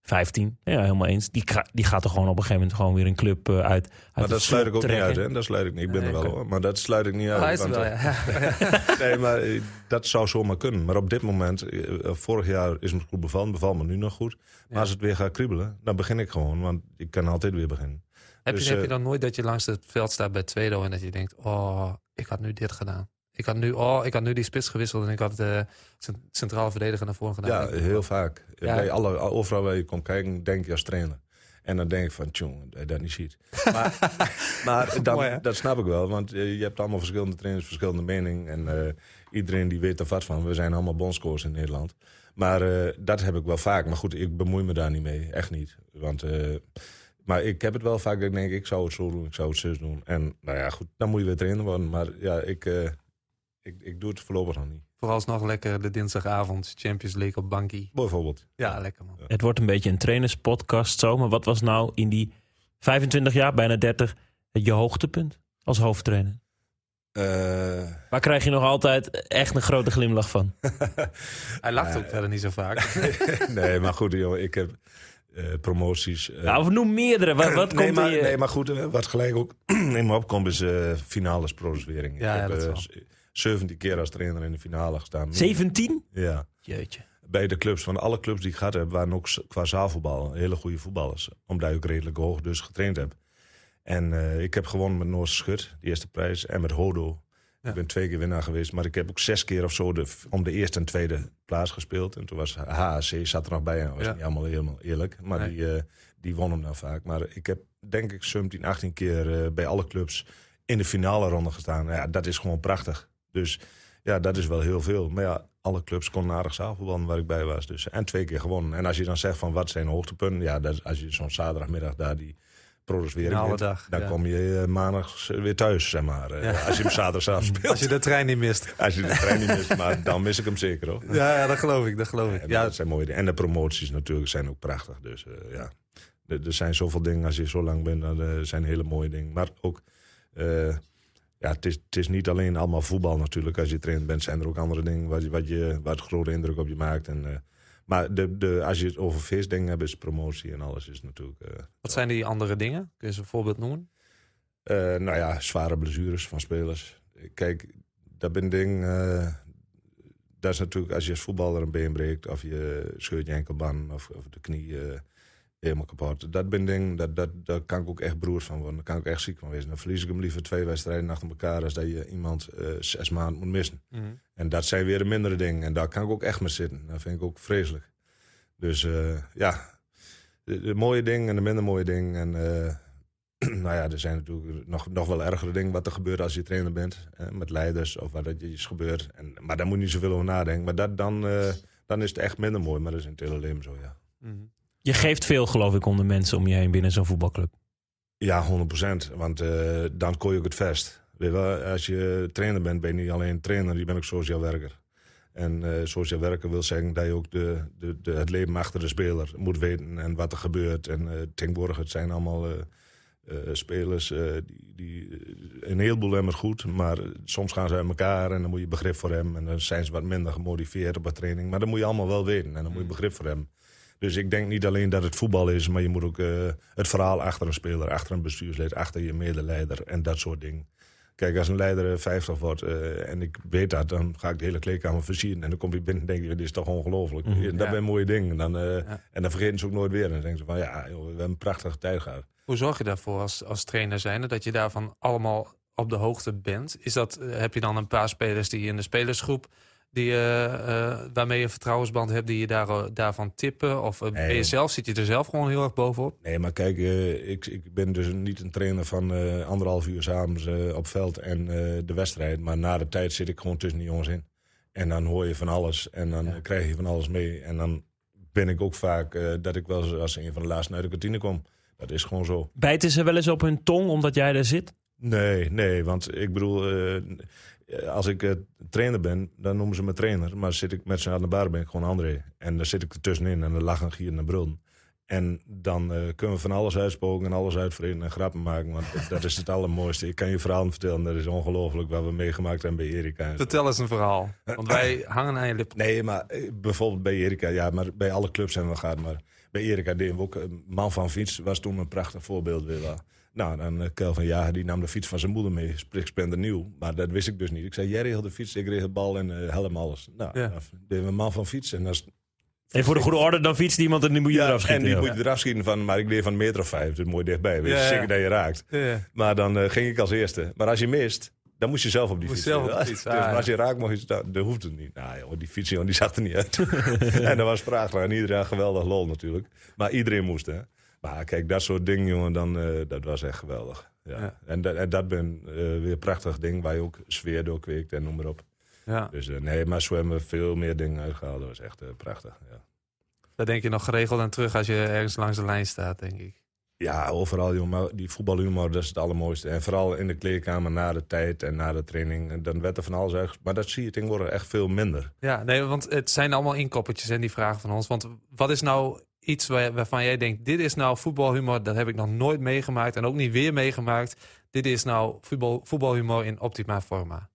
B: 15. Ja, helemaal eens. Die, die gaat er gewoon op een gegeven moment gewoon weer een club eh, uit. uit
A: Maar dat sluit ik ook niet uit, hè? Dat sluit ik niet. Ik ben
C: Nee,
A: er wel hoor. Maar dat sluit ik niet uit.
C: Hij is er wel,
A: eh,
C: ja.
A: Nee, maar eh, dat zou zomaar kunnen. Maar op dit moment, eh, vorig jaar is me goed bevallen, bevalt me nu nog goed. Maar
C: Ja.
A: als het weer gaat kriebelen, dan begin ik gewoon. Want ik kan altijd weer beginnen.
C: Heb,
A: Dus,
C: je, heb je
A: eh,
C: dan nooit dat je langs het veld staat bij Tweedo en dat je denkt, oh, ik had nu dit gedaan. Ik had nu, oh, ik had nu die spits gewisseld en ik had de cent- centrale verdediger naar voren gedaan.
A: Ja, heel vaak.
C: Ja.
A: Bij alle, overal waar je komt kijken, denk je als trainer. En dan denk ik van, tjonge, dat je dat niet ziet. Maar, maar dan,
C: Mooi, hè?
A: dat snap ik wel, want eh, je hebt allemaal verschillende trainers, verschillende meningen. En eh, iedereen die weet er wat van. We zijn allemaal bondscoach in Nederland. Maar eh, dat heb ik wel vaak. Maar goed, ik bemoei me daar niet mee. Echt niet. Want, eh, maar ik heb het wel vaak dat ik denk, ik zou het zo doen, ik zou het zo doen. En nou ja, goed, dan moet je weer trainer worden. Maar ja, ik, eh, ik, ik doe het voorlopig nog niet.
C: Vooralsnog lekker de dinsdagavond Champions League op bankie.
A: Bijvoorbeeld.
C: Ja, lekker man.
B: Het wordt een beetje een trainerspodcast zo. Maar wat was nou in die 25 jaar, bijna 30, je hoogtepunt als hoofdtrainer?
A: Eh,
B: Waar krijg je nog altijd echt een grote glimlach van?
C: Hij lacht ook verder niet zo vaak.
A: nee, maar goed, joh, ik heb eh, promoties. eh,
B: Nou, of noem meerdere. Wat, wat
A: nee,
B: komt
A: maar, nee, maar goed, wat gelijk ook in me opkomt is finales.
C: Ja, ja, dat wel.
A: z- 17 keer als trainer in de finale gestaan.
B: 17?
A: Ja.
B: Jeetje.
A: Bij de clubs, van alle clubs die ik gehad heb, waren ook qua zaalvoetbal hele goede voetballers. Omdat ik ook redelijk hoog dus getraind heb. En eh, ik heb gewonnen met Noorse Schut, de eerste prijs. En met Hodo.
C: Ja.
A: Ik ben twee keer winnaar geweest. Maar ik heb ook zes keer of zo de, om de eerste en tweede plaats gespeeld. En toen was HAC, zat er nog bij. En dat was
C: Ja.
A: niet allemaal helemaal eerlijk. Maar
C: Nee.
A: die, eh, die won hem dan vaak. Maar ik heb denk ik 17, 18 keer eh, bij alle clubs in de finale ronde gestaan. Ja, dat is gewoon prachtig. Dus ja, dat is wel heel veel. Maar ja, alle clubs konden aardig zaalvoetballen waar ik bij was. Dus, en twee keer gewonnen. En als je dan zegt van wat zijn hoogtepunten. Ja, dat, als je zo'n zaterdagmiddag daar die produceren
C: Finale
A: wint,
C: dag,
A: Dan
C: ja.
A: kom je eh, maandag weer thuis, zeg maar. eh,
C: Ja.
A: Als je hem zaterdagavond speelt.
C: Als je de trein niet mist.
A: Als je de trein niet mist, maar dan mis ik hem zeker hoor.
C: Ja, ja dat geloof ik, dat geloof ik. Ja,
A: dat zijn mooie dingen. En de promoties natuurlijk zijn ook prachtig. Dus eh, ja, er, er zijn zoveel dingen als je zo lang bent. Eh, zijn hele mooie dingen. Maar ook, eh, ja, het is, het is niet alleen allemaal voetbal natuurlijk. Als je trainer bent, zijn er ook andere dingen wat, je, wat, je, wat grote indruk op je maakt. En, eh, maar de, de, als je het over feestdingen hebt, is promotie en alles is natuurlijk... eh,
C: wat zijn die andere dingen? Kun je ze een voorbeeld noemen?
A: Eh, nou ja, zware blessures van spelers. Kijk, dat ben ding. dat is natuurlijk als je als voetballer een been breekt. of je scheurt je enkelband. of, of de knie helemaal kapot. Dat ben ding. Dat, dat, daar kan ik ook echt broers van worden. Daar kan ik echt ziek van wezen. Dan verlies ik hem liever twee wedstrijden achter elkaar. als dat je iemand eh, zes maanden moet missen. En dat zijn weer de mindere dingen. En daar kan ik ook echt mee zitten. Dat vind ik ook vreselijk. Dus eh, ja, de, de mooie dingen en de minder mooie dingen. En eh, nou ja, er zijn natuurlijk nog, nog wel ergere dingen wat er gebeurt als je trainer bent. Hè, met leiders of wat er is gebeurd. En, maar daar moet je niet zoveel over nadenken. Maar dat, dan, dan is het echt minder mooi. Maar dat is in het hele leven zo, ja.
C: Mhm.
B: Je geeft veel, geloof ik, om de mensen om je heen binnen zo'n voetbalclub.
A: Ja, 100%. Want eh, dan kooi je ook het vest. Weet je wel, als je trainer bent, ben je niet alleen trainer, je bent ook sociaal werker. En eh sociaal werker wil zeggen dat je ook de, de, de, het leven achter de speler moet weten en wat er gebeurt. En eh tegenwoordig, het zijn allemaal spelers die, die een heleboel hebben goed, maar soms gaan ze uit elkaar en dan moet je begrip voor hem. En dan zijn ze wat minder gemotiveerd op een training. Maar dat moet je allemaal wel weten en dan moet je begrip voor hem. Dus ik denk niet alleen dat het voetbal is, maar je moet ook eh, het verhaal achter een speler, achter een bestuurslid, achter je medeleider en dat soort dingen. Kijk, als een leider eh, 50 wordt eh, en ik weet dat, dan ga ik de hele kleedkamer versieren. En dan kom je binnen en denk je, dit is toch ongelooflijk.
B: Mhm.
A: dat
C: Ja.
A: zijn mooie dingen. En dan, eh,
C: Ja.
A: En dan vergeten ze ook nooit weer. En dan denken ze van, ja, joh, we hebben een prachtige tijd gehad.
C: Hoe zorg je daarvoor als, als trainer zijnde dat je daarvan allemaal op de hoogte bent? Is dat, eh, heb je dan een paar spelers die in de spelersgroep die, eh, eh, waarmee je een vertrouwensband hebt, die je daar, eh, daarvan tippen? Of ben je zelf, zit je er zelf gewoon heel erg bovenop?
A: Nee, maar kijk, eh, ik, ik ben dus niet een trainer van eh, anderhalf uur s'avonds eh op veld en eh, de wedstrijd. Maar na de tijd zit ik gewoon tussen die jongens in. En dan hoor je van alles en dan
C: Ja.
A: krijg je van alles mee. En dan ben ik ook vaak eh, dat ik wel eens als een van de laatste uit de kantine kom. Dat is gewoon zo.
B: Bijten ze wel eens op hun tong omdat jij daar zit?
A: Nee, nee, want ik bedoel, eh, als ik eh, trainer ben, dan noemen ze me trainer. Maar zit ik met ze aan de bar, ben ik gewoon André. En dan zit ik er tussenin en dan lachen gieren en brullen. En dan eh, kunnen we van alles uitspoken en alles uitvreden en grappen maken. Want dat is het allermooiste. Ik kan je verhaal vertellen, dat is ongelooflijk wat we meegemaakt hebben bij Erika.
C: Vertel eens een verhaal. Want wij hangen aan je lippen.
A: Nee, maar eh, bijvoorbeeld bij Erika, ja, maar bij alle clubs hebben we gehad. Maar bij Erika deden we ook. Man van fiets was toen een prachtig voorbeeld weer wel. Nou, dan uh, Kel van ja, die nam de fiets van zijn moeder mee, splikspender nieuw. Maar dat wist ik dus niet. Ik zei, jij regelt de fiets, ik regel de bal en uh, helm alles. Nou,
C: Ja.
A: dan een man van fiets en
B: En voor de goede orde, dan fietst iemand en die moet je eraf schieten.
A: en die moet je eraf schieten van, maar ik leer van een meter of vijf, dus mooi dichtbij. Weet je,
C: Ja,
A: zeker dat je raakt.
C: Ja.
A: Maar dan eh, ging ik als eerste. Maar als je mist, dan moest je zelf op die
C: Moest
A: fiets.
C: zelf op de fiets,
A: Dus
C: ah,
A: maar als je raakt, mocht je, dat, dat hoeft het niet. Nou joh, die fiets joh, die zag er niet uit. en dat was vraagbaar. En iedereen had geweldig lol natuurlijk. Maar iedereen moest hè. Maar kijk, dat soort dingen jongen, dan, eh, dat was echt geweldig. Ja.
C: Ja.
A: En, dat, en dat ben eh, weer een prachtig ding waar je ook sfeer door kweekt en noem maar op.
C: Ja.
A: Dus eh, nee, maar zo hebben we veel meer dingen uitgehaald. Dat was echt prachtig. Ja.
C: Daar denk je nog geregeld aan terug als je ergens langs de lijn staat, denk ik.
A: Ja, overal, jongen. Maar die voetbalhumor, dat is het allermooiste. En vooral in de kleedkamer na de tijd en na de training. Dan werd er van alles uit. Maar dat zie je tegenwoordig echt veel minder.
C: Ja, nee, want het zijn allemaal inkoppertjes en die vragen van ons. Want wat is nou iets waar, waarvan jij denkt, dit is nou voetbalhumor, dat heb ik nog nooit meegemaakt en ook niet weer meegemaakt. Dit is nou voetbal, voetbalhumor in optima forma.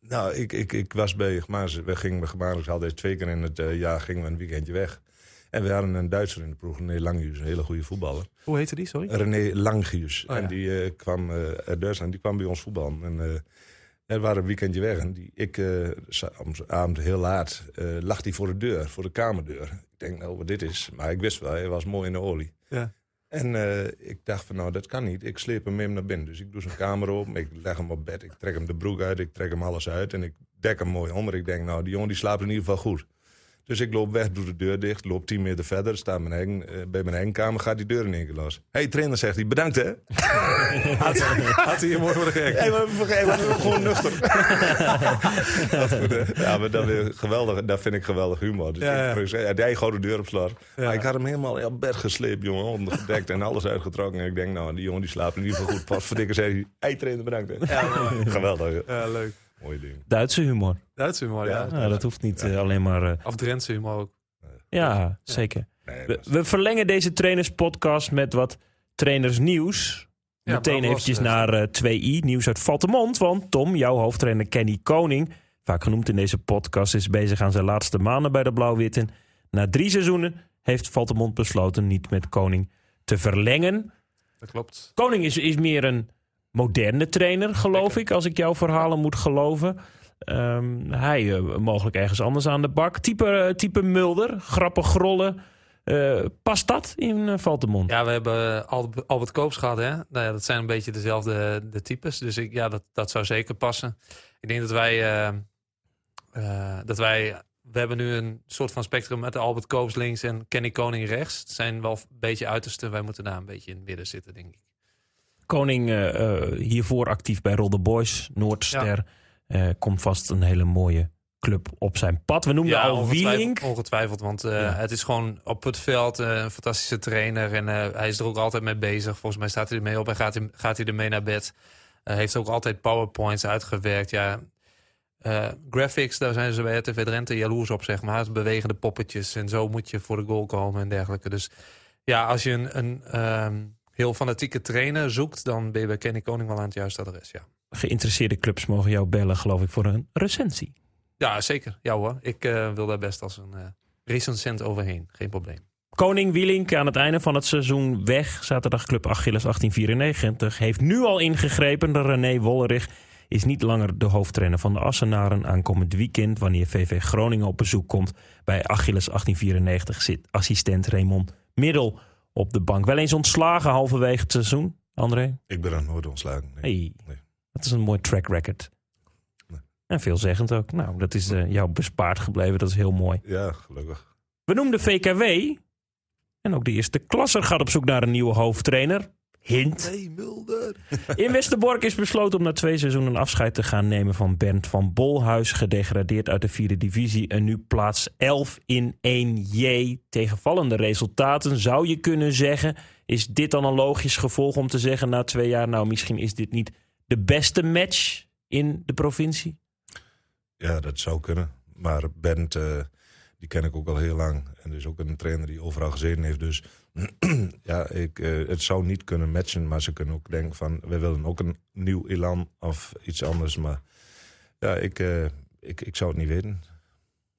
A: Nou, ik, ik, ik was bij Gemaars. We gingen Gemaars altijd twee keer in het eh, jaar gingen we een weekendje weg. En we hadden een Duitser in de ploeg, René Langhuis, een hele goede voetballer.
C: Hoe heette die, sorry?
A: René Langhuis.
C: Oh, ja.
A: En die eh, kwam eh, uit Duitsland, die kwam bij ons voetballen. En eh we waren een weekendje weg. En die, ik, z'n avond heel laat, lag hij voor de deur, voor de kamerdeur. Ik denk, nou, wat dit is. Maar ik wist wel, hij was mooi in de olie.
C: Ja.
A: En eh, ik dacht van, nou, dat kan niet. Ik sleep hem mee naar binnen. Dus ik doe zijn kamer open, ik leg hem op bed, ik trek hem de broek uit, ik trek hem alles uit. En ik dek hem mooi onder. Ik denk, nou, die jongen die slaapt in ieder geval goed. Dus ik loop weg, doe de deur dicht, loop 10 meter verder, sta mijn eigen, eh, bij mijn eigen kamer, gaat die deur in één keer los. Hé, hey, trainer zegt hij, bedankt hè.
C: Had, had hij je mooi worden gek?
A: Hey, maar gewoon nuchter. dat, goed, hè? ja, maar dat, weer geweldig, dat vind ik geweldig humor. Dus
C: Ja, ja.
A: ik ja, de deur op slot.
C: Ja.
A: Maar ik had hem helemaal op bed gesleept, jongen, ondergedekt en alles uitgetrokken. En ik denk, nou, die jongen die slaapt in ieder geval goed. Pas verdikken zei hij, hey, trainer, bedankt hè.
C: Ja,
A: geweldig?
C: Ja, leuk.
A: Mooi ding.
B: Duitse humor.
C: Duits humor, ja.
B: Ja, dat hoeft niet eh, alleen maar... eh,
C: Of Drentse humor ook.
B: ja, zeker.
A: Nee,
B: We, verlengen deze trainerspodcast met wat trainersnieuws.
C: Ja,
B: Meteen eventjes
C: eh.
B: naar eh 2i, nieuws uit Valtemont. Want Tom, jouw hoofdtrainer Kenny Koning, vaak genoemd in deze podcast, is bezig aan zijn laatste maanden bij de Blauw-Witten. Na drie seizoenen heeft Valtemont besloten niet met Koning te verlengen.
C: Dat klopt.
B: Koning is, is meer een moderne trainer, geloof ik, als ik jouw verhalen moet geloven. Ehm, hij eh, mogelijk ergens anders aan de bak. Type, eh, type Mulder, grappig grollen. Eh, past dat in uh, Valtemont?
C: Ja, we hebben Albert, Koops gehad, hè? Nou ja, dat zijn een beetje dezelfde de types. Dus ik, ja, dat, dat zou zeker passen. Ik denk dat wij, dat wij... We hebben nu een soort van spectrum met Albert Koops links en Kenny Koning rechts. Het zijn wel een beetje uitersten. Wij moeten daar een beetje in het midden zitten, denk ik.
B: Koning eh, eh, hiervoor actief bij Rolde Boys, Noordster. Eh, komt vast een hele mooie club op zijn pad. We noemden al
C: ongetwijfeld,
B: Wieling.
C: ongetwijfeld want
B: Ja.
C: het is gewoon op het veld een fantastische trainer. En hij is er ook altijd mee bezig. Volgens mij staat hij ermee op en gaat hij, gaat hij ermee naar bed. Heeft ook altijd powerpoints uitgewerkt. Ja, graphics, daar zijn ze bij RTV Drenthe jaloers op, zeg maar. Bewegende poppetjes en zo moet je voor de goal komen en dergelijke. Dus ja, als je een, een ehm, heel fanatieke trainer zoekt... dan ben je bij Kenny Koning wel aan het juiste adres, ja.
B: Geïnteresseerde clubs mogen jou bellen, geloof ik, voor een recensie.
C: Ja, zeker. Ja hoor, ik eh, wil daar best als een eh recensent overheen. Geen probleem.
B: Koning Wielink aan het einde van het seizoen weg. Zaterdagclub Achilles 1894 heeft nu al ingegrepen. De René Wollerich is niet langer de hoofdtrainer van de Assenaren. Aankomend weekend, wanneer VV Groningen op bezoek komt bij Achilles 1894, zit assistent Raymond Middel op de bank. Wel eens ontslagen halverwege het seizoen, André?
A: Ik ben er nooit ontslagen. nee.
B: Hey,
A: Nee.
B: dat is een mooi track record.
A: Nee.
B: En veelzeggend ook. Nou, dat is eh, jou bespaard gebleven. Dat is heel mooi.
A: Ja, gelukkig.
B: We noemden VKW. En ook de eerste klasser gaat op zoek naar een nieuwe hoofdtrainer. Hint.
C: Nee, Mulder.
B: In Westerbork is besloten om na twee seizoenen afscheid te gaan nemen van Bernd van Bolhuis. Gedegradeerd uit de vierde divisie en nu plaats 11 in 1J. Tegenvallende resultaten zou je kunnen zeggen. Is dit dan een logisch gevolg om te zeggen na twee jaar... nou, misschien is dit niet de beste match in de provincie?
A: Ja, dat zou kunnen. Maar Bernd, eh, die ken ik ook al heel lang. En dus ook een trainer die overal gezeten heeft. Dus ja, ik, eh, het zou niet kunnen matchen. Maar ze kunnen ook denken van, we willen ook een nieuw elan of iets anders. Maar ja, ik, eh, ik, ik zou het niet weten.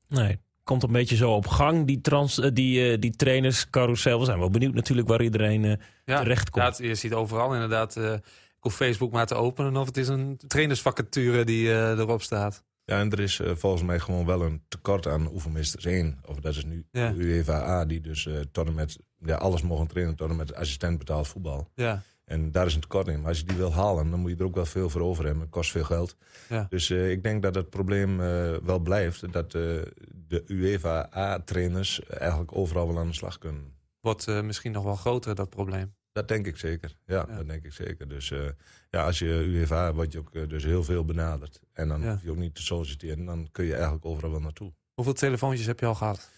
B: Nee. komt een beetje zo op gang, die, trans, eh, die, eh, die trainerscarousel. We zijn wel benieuwd natuurlijk waar iedereen eh,
C: Ja,
B: terecht komt.
C: ja, je ziet overal inderdaad. eh ik hoef Facebook maar te openen of het is een trainersvacature die eh, erop staat.
A: Ja, en er is eh, volgens mij gewoon wel een tekort aan oefenmeesters 1. Of dat is nu
C: Ja.
A: de UEFA A, die dus tot en met ja, alles mogen trainen tot en met assistent betaald voetbal.
C: Ja,
A: En daar is een tekort in. Maar als je die wil halen, dan moet je er ook wel veel voor over hebben. Het kost veel geld.
C: Ja.
A: Dus eh, ik denk dat het probleem wel blijft. Dat de UEFA A-trainers eigenlijk overal wel aan de slag kunnen.
C: wordt misschien nog wel groter, dat probleem.
A: Dat denk ik zeker. Ja,
C: Ja.
A: dat denk ik zeker. Dus eh, ja, als je UEFA word je ook eh, dus heel veel benaderd. En dan
C: Ja.
A: hoef je ook niet te solliciteren. Dan kun je eigenlijk overal wel naartoe.
C: Hoeveel telefoontjes heb je al gehad?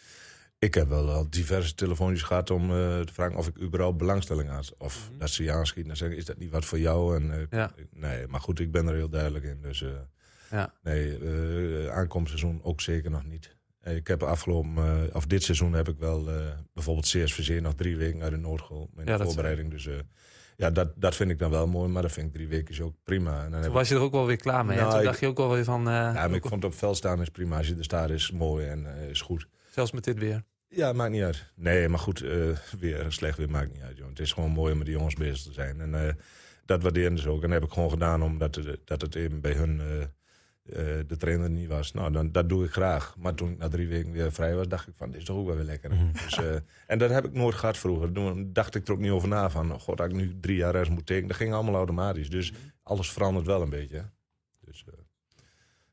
A: Ik heb wel al diverse telefoontjes gehad om eh, te vragen of ik überhaupt belangstelling had. Of
C: Mhm.
A: dat ze je aanschieten en zeggen, is dat niet wat voor jou? En,
C: Ja.
A: Nee, maar goed, ik ben er heel duidelijk in. Dus
C: Ja.
A: nee, aankomstseizoen ook zeker nog niet. Ik heb afgelopen, eh, of dit seizoen heb ik wel eh, bijvoorbeeld CSVC nog drie weken uit de Noordgoal. Met
C: Ja,
A: de
C: dat-
A: voorbereiding. Dus eh, ja, dat, dat vind ik dan wel mooi. Maar dat vind ik drie weken is ook prima. En dan
C: Toen
A: ik-
C: was je er ook wel weer klaar mee.
A: Nou,
C: Toen
A: ik-
C: dacht je ook wel weer van...
A: ja, maar ik vond op veld staan is prima. Als je er staat is mooi en is goed.
C: Zelfs met dit weer.
A: Ja, maakt niet uit. Nee, maar goed, eh, weer slecht weer maakt niet uit. Joh. Het is gewoon mooi om met die jongens bezig te zijn. En dat waarderen ze ook. En dat heb ik gewoon gedaan omdat het, dat het even bij hun de trainer niet was. Nou, dan, dat doe ik graag. Maar toen ik na drie weken weer vrij was, dacht ik van, dit is toch ook wel weer lekker. Dus, eh, en dat heb ik nooit gehad vroeger. Toen dacht ik er ook niet over na van, oh god, dat ik nu drie jaar rechts moet tekenen. Dat ging allemaal automatisch. Dus alles verandert wel een beetje. Dus... eh,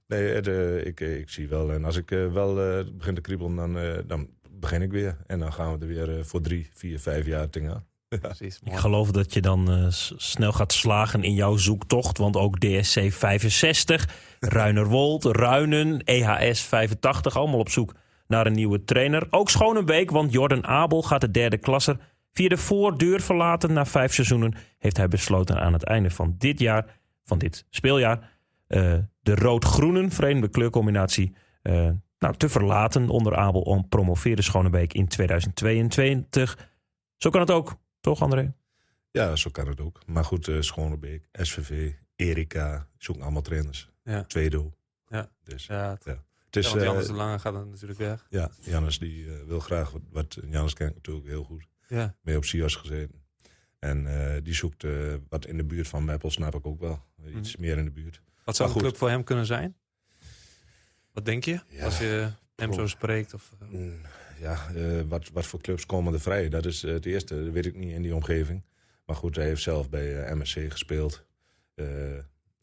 A: Nee, het, eh, ik, eh, ik zie wel. En als ik eh, wel eh, begin te kriebelen, dan, eh, dan begin ik weer. En dan gaan we er weer eh, voor drie, vier, vijf jaar tegen.
C: Precies.
B: Ik geloof dat je dan eh, snel gaat slagen in jouw zoektocht. Want ook DSC 65, Ruinerwold, Ruinen, EHS 85... allemaal op zoek naar een nieuwe trainer. Ook Schonebeek, want Jordan Abel gaat de derde klasser... via de voordeur verlaten. Na vijf seizoenen heeft hij besloten aan het einde van dit jaar... van dit speeljaar... eh, de rood-groenen, vreemde kleurcombinatie... eh, nou, te verlaten onder Abel om promoveerde Schonebeek in 2022. Zo kan het ook, toch André?
A: Ja, zo kan het ook. Maar goed, eh Schonebeek, SVV, Erika, zoeken allemaal trainers.
C: Ja.
A: Tweede doel.
C: Ja.
A: Dus,
C: Ja, het,
A: het is,
C: ja, want
A: eh,
C: Jannes de Lange gaat dan natuurlijk weg.
A: ja, Jannes die eh, wil graag, wat, wat Jannes kent natuurlijk heel goed,
C: Ja.
A: mee op SIOS gezeten. En eh, die zoekt eh, wat in de buurt van Meppel, snap ik ook wel. Iets meer in de buurt.
C: Wat zou een
A: goed.
C: club voor hem kunnen zijn? Wat denk je?
A: Ja.
C: Als je hem zo spreekt? Of,
A: Mm, Ja, eh, wat, wat voor clubs komen er vrij? Dat is eh, het eerste, dat weet ik niet in die omgeving. Maar goed, hij heeft zelf bij eh, MSC gespeeld.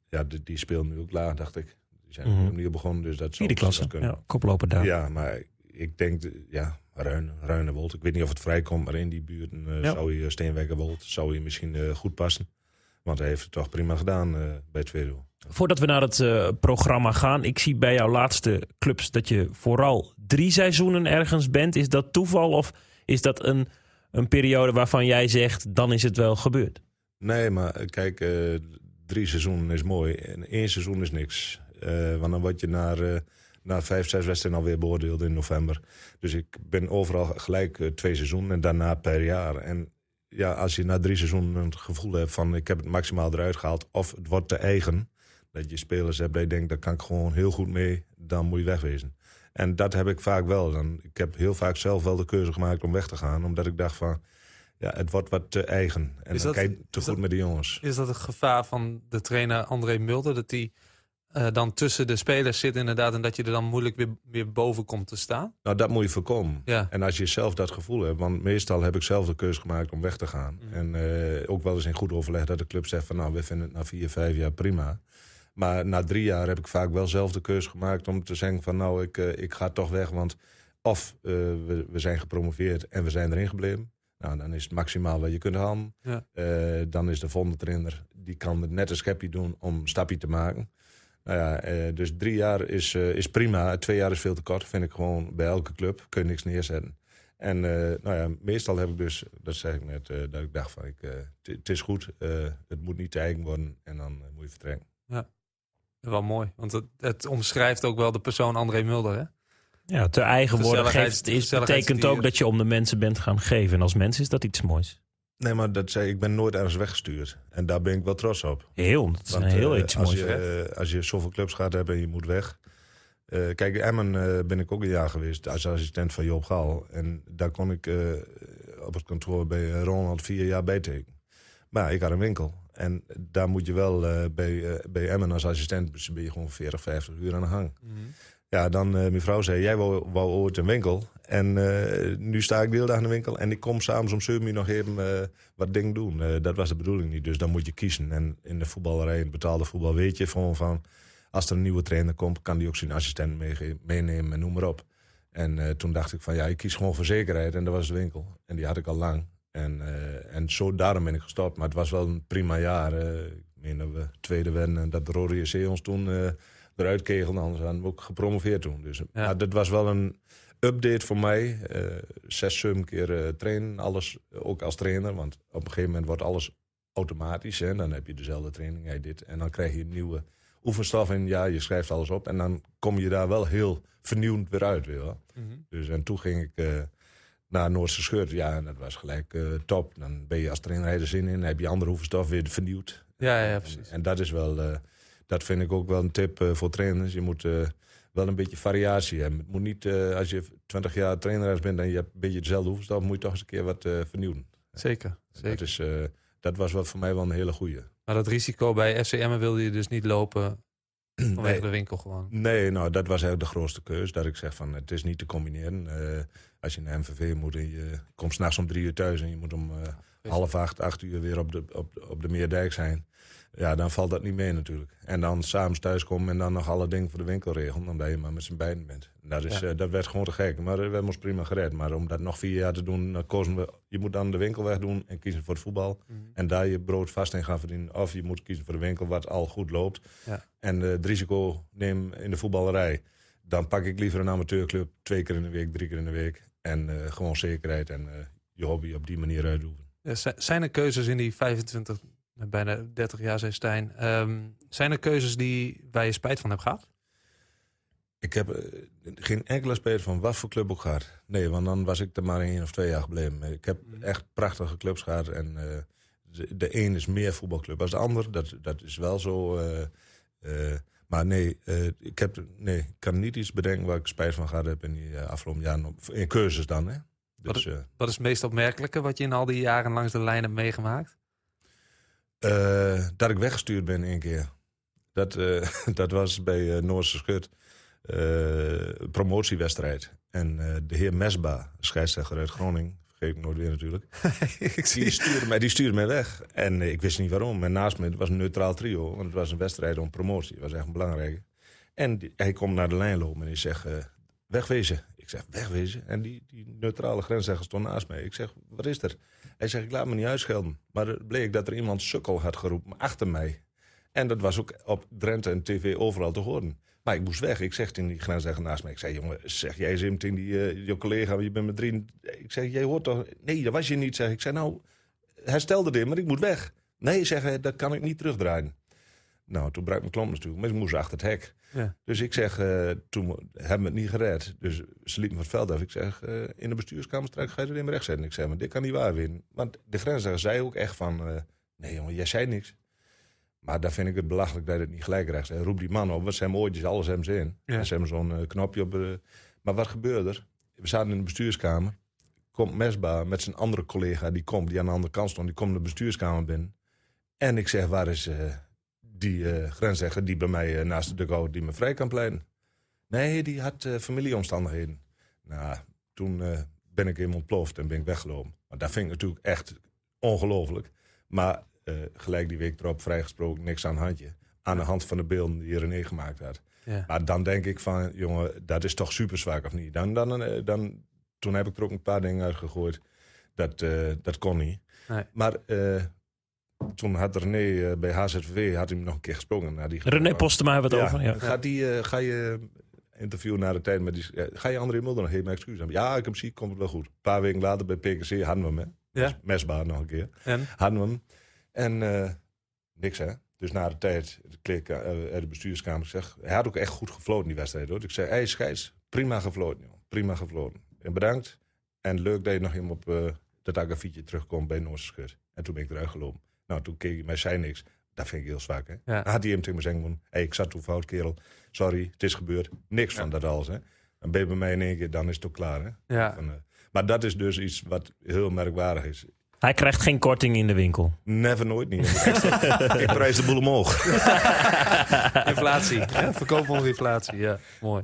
A: Ja, die, die speelt nu ook laag, dacht ik. Die zijn
B: Mhm.
A: opnieuw begonnen, dus dat zou
B: klasse,
A: kunnen.
B: ja, koploper daar.
A: Ja, maar ik denk, de- ja, Ruin. Ik weet niet of het vrijkomt, maar in die buurt
B: Ja.
A: zou je Steenwijkerwold zou je misschien goed passen. Want hij heeft het toch prima gedaan eh, bij doel.
B: Voordat we naar het eh, programma gaan, ik zie bij jouw laatste clubs dat je vooral drie seizoenen ergens bent. Is dat toeval of is dat een, een periode waarvan jij zegt, dan is het wel gebeurd?
A: Nee, maar eh, kijk, drie seizoenen is mooi. En één seizoen is niks. Want dan word je naar, na vijf, zes wedstrijden alweer beoordeeld in november. Dus ik ben overal gelijk twee seizoenen en daarna per jaar. En ja, als je na drie seizoenen het gevoel hebt van ik heb het maximaal eruit gehaald... of het wordt te eigen, dat je spelers hebt dat je denkt... daar kan ik gewoon heel goed mee, dan moet je wegwezen. En dat heb ik vaak wel. Dan, ik heb heel vaak zelf wel de keuze gemaakt om weg te gaan. Omdat ik dacht van, ja, het wordt wat te eigen. En
C: Is
A: dan
C: dat-
A: kijk te goed
C: dat-
A: met de jongens.
C: Is dat het gevaar van de trainer André Mulder? Dat hij eh, dan tussen de spelers zit inderdaad... en dat je er dan moeilijk weer, weer boven komt te staan?
A: Nou, dat moet je voorkomen.
C: Ja.
A: En als je zelf dat gevoel hebt, want meestal heb ik zelf de keuze gemaakt om weg te gaan.
C: Mhm.
A: En eh, ook wel eens in goed overleg dat de club zegt van nou, we vinden het na vier, vijf jaar prima. Maar na drie jaar heb ik vaak wel zelf de keuze gemaakt om te zeggen van nou, ik, eh, ik ga toch weg. Want of we, we zijn gepromoveerd en we zijn erin gebleven. Nou, dan is het maximaal wat je kunt halen.
C: Ja.
A: Dan is de volgende trainer, die kan het net een schepje doen om een stapje te maken. Nou ja, eh, dus drie jaar is, eh, is prima. Twee jaar is veel te kort, vind ik gewoon bij elke club. Kun je niks neerzetten. En eh, nou ja, meestal heb ik dus, dat zeg ik net, eh, dat ik dacht van, ik, eh, het- is goed. eh, het moet niet te eigen worden en dan moet je vertrekken.
C: Wel mooi, want het, het omschrijft ook wel de persoon André Mulder. Hè?
B: Ja, te eigen worden geeft, is, betekent ook dat je om de mensen bent gaan geven. En als mens is dat iets moois.
A: Nee, maar dat zei ik, ben nooit ergens weggestuurd. En daar ben ik wel trots op.
B: Heel, dat is
A: Want,
B: een heel
A: eh,
B: iets
A: als
B: moois.
A: je, eh, als je zoveel clubs gaat hebben en je moet weg. Eh, kijk, Emmen eh, ben ik ook een jaar geweest als assistent van Joop Gaal. En daar kon ik op het kantoor bij Ronald vier jaar bijtekenen. Maar ik had een winkel. En daar moet je wel bij, bij Emmen als assistent dus ben je gewoon 40, 50 uur aan de gang. Ja, dan mijn vrouw zei, jij wou, wou ooit een winkel. En eh, nu sta ik de hele dag in de winkel. En ik kom s'avonds om 7 uur nog even eh, wat ding doen. Eh, dat was de bedoeling niet. Dus dan moet je kiezen. En in de voetballerij, in het betaalde voetbal, weet je gewoon van... Als er een nieuwe trainer komt, kan die ook zijn assistent meenemen en noem maar op. En toen dacht ik van, ja, ik kies gewoon voor zekerheid. En dat was de winkel. En die had ik al lang. En, en zo daarom ben ik gestopt. Maar het was wel een prima jaar. ik meen dat we tweede werden en dat de Rode JC ons toen eruit kegelde. Anders hadden we ook gepromoveerd toen. Dus, Maar dat was wel een update voor mij. eh, zes, zeven keer eh, trainen. Alles ook als trainer. Want op een gegeven moment wordt alles automatisch. Hè. Dan heb je dezelfde training. Hey, dit, en dan krijg je een nieuwe oefenstof. En ja, je schrijft alles op. En dan kom je daar wel heel vernieuwend weer uit. Je wel. Dus, en toen ging ik eh, naar Noordse Schut. Ja, en dat was gelijk top. Dan ben je als trainer er zin in. Dan heb je andere oefenstof weer vernieuwd.
C: Ja, ja, precies.
A: En dat is wel, dat vind ik ook wel een tip voor trainers. Je moet wel een beetje variatie hebben. Het moet niet, eh, als je 20 jaar trainer bent en je hebt een beetje dezelfde oefenstof, moet je toch eens een keer wat eh, vernieuwen.
C: Zeker. zeker.
A: Dat, is, eh, dat was wel voor mij wel een hele goeie.
C: Maar dat risico bij FCM wilde je dus niet lopen vanwege
A: Nee.
C: de winkel gewoon.
A: Nee, nou, dat was eigenlijk de grootste keus. Dat ik zeg van, het is niet te combineren. Als je naar MVV moet en je komt s'nachts om drie uur thuis... en je moet om half acht, acht uur weer op de, op, op de Meerdijk zijn... ja, dan valt dat niet mee natuurlijk. En dan s'avonds thuiskomen en dan nog alle dingen voor de winkel regelen... omdat je maar met z'n beiden bent. Dat, is,
C: Ja.
A: eh, dat werd gewoon te gek. Maar we hebben ons prima gered. Maar om dat nog vier jaar te doen, dan kozen we... je moet dan de winkel wegdoen en kiezen voor het voetbal... en daar je brood vast in gaan verdienen. Of je moet kiezen voor de winkel wat al goed loopt.
C: Ja.
A: En eh, het risico neem in de voetballerij. Dan pak ik liever een amateurclub twee keer in de week, drie keer in de week. En eh, gewoon zekerheid en je hobby op die manier uitoefenen.
C: Zijn er keuzes in die 25, bijna 30 jaar, zei Stijn. Ehm, zijn er keuzes die, waar je spijt van hebt gehad?
A: Ik heb eh, geen enkele speler van wat voor club ook gehad. Nee, want dan was ik er maar één of twee jaar gebleven. Ik heb echt prachtige clubs gehad. En eh, de, de een is meer voetbalclub als de ander. Dat, dat is wel zo. eh, maar nee, ik heb, nee, ik kan niet iets bedenken waar ik spijt van gehad heb in die afgelopen jaren. In cursus dan, hè. Dus, eh,
C: Wat is het meest opmerkelijke wat je in al die jaren langs de lijn hebt meegemaakt?
A: Eh, dat ik weggestuurd ben één keer. Dat, eh, dat was bij eh Noordse Schut. promotiewedstrijd. En de heer Mesba, scheidsrechter uit Groningen, vergeet ik nooit weer natuurlijk.
C: ik
A: Die stuurde, mij, die stuurde mij weg. En ik wist niet waarom. En naast me het was een neutraal trio. Want het was een wedstrijd om promotie. Dat was echt belangrijk. En die- hij komt naar de lijn lopen en hij zegt, wegwezen. Ik zeg, wegwezen? En die, die neutrale grensrechter stond naast mij. Ik zeg, wat is er? Hij zegt, ik laat me niet uitschelden. Maar het bleek dat er iemand sukkel had geroepen achter mij. En dat was ook op Drenthe en tv overal te horen. Maar ik moest weg. Ik zeg tegen die grensrechter naast mij. Ik zei, jongen, zeg jij even tegen die, eh, je collega, je bent met drie. Ik zeg, jij hoort toch... Nee, dat was je niet, zeg ik. Zei, nou, hij stelde dit, maar ik moet weg. Nee, zeg dat kan ik niet terugdraaien. Nou, toen brak mijn klomp natuurlijk, maar ik moest achter het hek.
C: Ja.
A: Dus ik zeg, eh, toen hebben we het niet gered. Dus ze liepen van het veld af. Ik zeg, eh, in de bestuurskamer straks ga je er in recht zetten. Ik zeg, maar dit kan niet waar winnen. Want de grensrechter zei ook echt van, eh, nee jongen, jij zei niks. Maar daar vind ik het belachelijk dat het niet gelijk rechts is. Roep die man op, wat zijn ooitjes, alles hebben ze in.
C: Ja.
A: En ze hebben zo'n knopje op. maar wat gebeurde er? We zaten in de bestuurskamer. Komt Mesba met zijn andere collega, die komt, die aan de andere kant stond, die komt de bestuurskamer binnen. En ik zeg, waar is die eh grensrechter die bij mij eh, naast de dugout die me vrij kan pleiten? Nee, die had eh, familieomstandigheden. Nou, toen ben ik hem ontploft en ben ik weggelopen. Maar dat vind ik natuurlijk echt ongelooflijk. Maar gelijk die week erop vrijgesproken, niks aan handje. Aan de hand van de beelden die René gemaakt had.
C: Ja.
A: Maar dan denk ik van, jongen, dat is toch super zwak of niet? Dan, dan, dan, toen heb ik er ook een paar dingen uitgegooid. Dat, eh, dat kon niet.
C: Nee.
A: Maar toen had René eh, bij HZV had hij nog een keer gesproken. Naar die
B: René Postema hebben we het
A: ja,
B: over. Ja.
A: Gaat die, eh, ga je interview naar de tijd met die... ga je André Mulder nog even excuus hebben? Ja, ik heb zie, komt het wel goed. Een paar weken later bij PKC hadden we hem, hè.
C: Ja.
A: Mesbaar nog een keer.
C: En?
A: Hadden we hem. En eh, niks, hè. Dus na de tijd, de klik eh, uit de bestuurskamer, ik zeg... Hij had ook echt goed gefloten, die wedstrijd, hoor. Dus ik zei, hey, scheids, prima gefloten, joh. Prima gefloten. En bedankt. En leuk dat je nog even op dat akkefietje terugkomt bij Noorse Schut. En toen ben ik eruit gelopen. Nou, toen keek hij mij, zei niks. Dat vind ik heel zwak, hè.
C: Ja.
A: Dan had hij hem tegen me zeggen, van, hey, ik zat toen fout, kerel. sorry, het is gebeurd. Niks van dat alles. Hè. Dan ben je bij mij in één keer, dan is het ook klaar. Hè.
C: Ja.
A: Van, eh, maar dat is dus iets wat heel merkwaardig is.
B: Hij krijgt geen korting in de winkel.
A: Never, nooit niet. ik prijs de boel omhoog.
C: Inflatie. hè? Verkoop onder inflatie. Ja, mooi.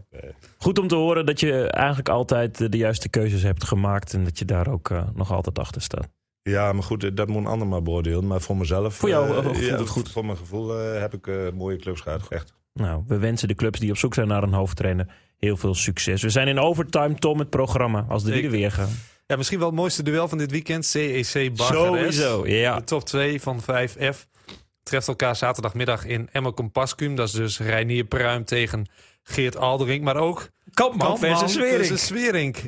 B: Goed om te horen dat je eigenlijk altijd eh, de juiste keuzes hebt gemaakt. En dat je daar ook eh, nog altijd achter staat.
A: Ja, maar goed, eh, dat moet een ander maar beoordelen. Maar voor mezelf...
B: Voor jou, voelt
A: ja,
B: het goed?
A: Voor mijn gevoel eh, heb ik eh, mooie clubs gehad. Echt.
B: Nou, we wensen de clubs die op zoek zijn naar een hoofdtrainer heel veel succes. We zijn in overtime, Tom, het programma. Als de wielen weer gaan.
C: Ja, misschien wel het mooiste duel van dit weekend. CEC Bargeres.
B: Sowieso, ja.
C: De top 2 van 5F treft elkaar zaterdagmiddag in Emmer Compascum. Dat is dus Reinier Pruim tegen Geert Aldering. Maar ook
B: Kampman
C: Kampman
B: versus.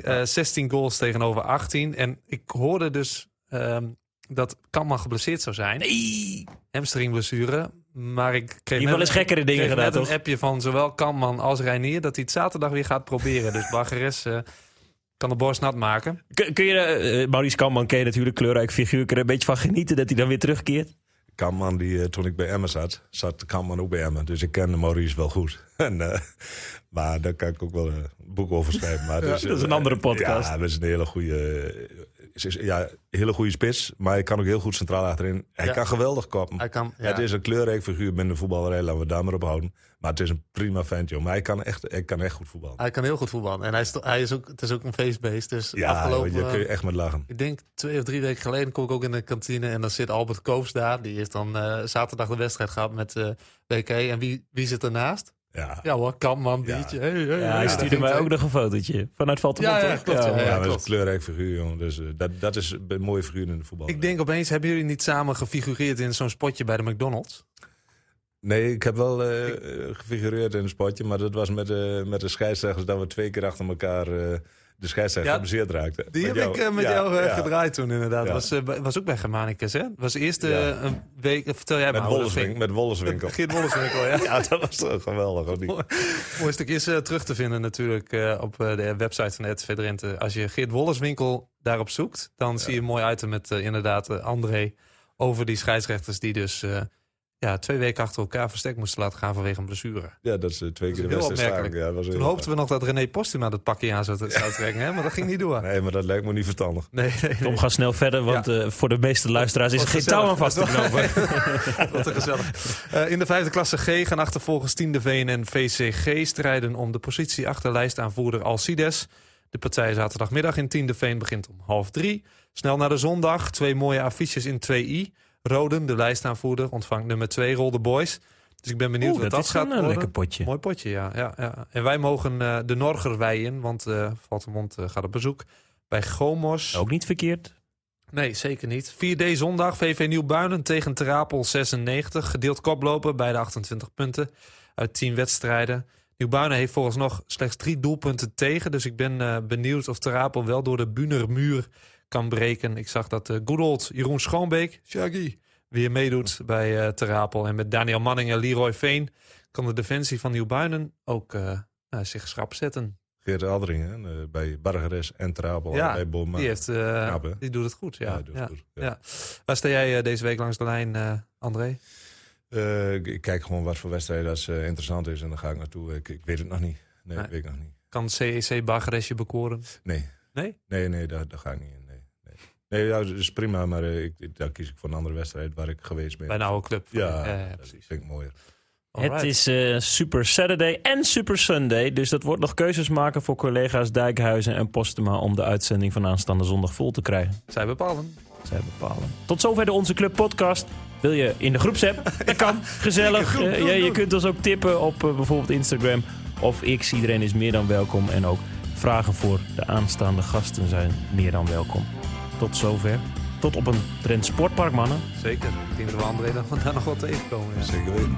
C: Eh, 16 goals tegenover 18. En ik hoorde dus ehm, dat Kampman geblesseerd zou zijn.
B: Nee.
C: Hamstringblessure. Maar ik kreeg
B: wel eens gekkere dingen
C: kreeg
B: gedaan,
C: net
B: toch?
C: een appje van zowel Kampman als Reinier... dat hij het zaterdag weer gaat proberen. Dus Bargeres eh, kan de borst nat maken.
B: Kun, kun je, eh, Maurice Kampman ken je natuurlijk, kleurrijk figuur. Kun je er een beetje van genieten dat hij dan weer terugkeert?
A: Kamman, die, eh, toen ik bij Emmen zat, zat Kamman ook bij Emmen. Dus ik ken Maurice wel goed. en, eh, maar daar kan ik ook wel een boek over schrijven. Maar dus,
B: dat is een andere podcast.
A: Ja, dat is een hele goede, is- is- ja, hele goede spits. Maar hij kan ook heel goed centraal achterin. Hij
C: Ja.
A: kan geweldig koppen.
C: Hij kan, ja.
A: Het is een kleurrijk figuur binnen de voetballerij. Laten we daar maar op houden. Maar het is een prima vent, joh. Maar hij kan echt, hij kan echt goed voetballen.
C: Hij kan heel goed voetballen. En hij is, hij is ook, het is ook een feestbeest. Dus
A: ja,
C: afgelopen,
A: je kun je echt met lachen.
C: ik denk twee of drie weken geleden kom ik ook in de kantine. En dan zit Albert Koops daar. Die heeft dan eh, zaterdag de wedstrijd gehad met eh WK. En wie, wie zit ernaast?
A: Ja.
C: Ja hoor, Kampman,
A: Ja.
C: biertje. Hey, hey,
B: Ja, hij stuurde mij ook nog een fotootje. Vanuit Valtemont.
C: Ja, ja, klopt, ja,
A: Ja,
C: ja.
A: dat is
C: klopt.
A: een kleurrijk figuur, jongen. Dus eh, dat, dat is een mooie figuur in de voetbal.
C: Ik denk opeens, hebben jullie niet samen gefigureerd in zo'n spotje bij de McDonald's?
A: Nee, ik heb wel eh, eh, gefigureerd in een spotje, maar dat was met, de met de scheidsrechters dat we twee keer achter elkaar eh, de scheidsrechter
C: Ja,
A: geblesseerd raakten.
C: Die heb
A: jou.
C: ik eh, met
A: Ja,
C: jou eh,
A: ja.
C: gedraaid toen inderdaad. Was, eh, bij- was ook bij Germanicus, hè? Was eerst een week... Vertel jij
A: Met
C: maar hoe
A: Wolleswinkel.
C: ging.
A: Met Wolleswinkel.
C: Geert Wolleswinkel, ja.
A: Ja, dat was toch geweldig. Niet?
C: Mooi stuk is terug te vinden natuurlijk op de website van de RTV Drenthe. Als je Geert Wolleswinkel daarop zoekt, dan zie je een mooi item met inderdaad André over die scheidsrechters die dus ja, twee weken achter elkaar versterkt moesten laten gaan vanwege een blessure.
A: Ja, dat is eh, twee
C: Dat
A: keer
C: is
A: de
C: heel
A: wedstrijd. Ja, was
C: Toen
A: heel
C: hoopten we nog dat René Postuma dat pakje aan zou, zou trekken, hè? maar dat ging niet door.
A: Nee, maar dat lijkt me niet verstandig.
C: Nee, nee,
B: Tom, ga snel verder, want eh, voor de meeste luisteraars is er geen touw aan vast te knopen.
C: Wat een gezellig. Eh, in de vijfde klasse G gaan achtervolgens Tiende Veen en VCG strijden om de positie achter lijstaanvoerder Alcides. De partij zaterdagmiddag in Tiende Veen begint om half drie. Snel naar de zondag. Twee mooie affiches in 2i. Roden, de lijstaanvoerder, ontvangt nummer 2 Rolde Boys. Dus ik ben benieuwd
B: Oeh,
C: wat
B: dat
C: dat,
B: is
C: gaat
B: een eh,
C: worden.
B: lekker potje.
C: Mooi potje, ja. ja, ja. En wij mogen eh, de Norger wijen, want Valtemont eh, gaat op bezoek bij Gomos.
B: Ook niet verkeerd.
C: Nee, zeker niet. 4D zondag, VV Nieuwbuinen tegen Terapel 96. Gedeeld koploper bij de 28 punten uit 10 wedstrijden. Nieuwbuinen heeft volgens nog slechts drie doelpunten tegen. Dus ik ben benieuwd of Terapel wel door de Bunermuur kan breken. Ik zag dat uh, good old Jeroen Schoonbeek, Shaggy, weer meedoet bij uh, Terapel. En met Daniel Manning en Leroy Veen kan de defensie van Nieuwbuinen ook uh, zich schrap zetten.
A: Geert Aldering, hè, eh, bij Bargeres en Trapel.
C: Ja,
A: bij Boma.
C: Die, heeft, die doet het goed. Ja,
A: Ja, doet
C: ja,
A: goed, ja.
C: Waar sta jij deze week langs de lijn, André?
A: Ik, kijk gewoon wat voor wedstrijden dat interessant is en dan ga ik naartoe. Ik, ik weet het nog niet. Nee,
C: Nee.
A: ik weet nog niet.
C: Kan CEC Bargeresje bekoren?
A: Nee.
C: Nee?
A: Nee, nee, daar, daar ga ik niet in. Nee, ja, dat is prima, maar uh, ik, daar kies ik voor een andere wedstrijd waar ik geweest ben.
C: Bij een oude club.
A: Ja,
C: ja, ja,
A: dat
C: precies.
A: vind ik mooier.
B: Het is eh, Super Saturday en Super Sunday. Dus dat wordt nog keuzes maken voor collega's Dijkhuizen en Postema... om de uitzending van aanstaande zondag vol te krijgen.
C: Zij bepalen.
B: Zij bepalen. Tot zover de Onze Club podcast. Wil je in de groepsapp? Dat kan. Gezellig.
C: Groep,
B: Eh,
C: groep,
B: ja, je kunt ons ook tippen op eh, bijvoorbeeld Instagram of X. Iedereen is meer dan welkom. En ook vragen voor de aanstaande gasten zijn meer dan welkom. Tot zover. Tot op een Trend Sportpark, mannen.
C: Zeker. Ik denk dat we André dan daar nog wel tegenkomen. Ja.
A: Zeker weten.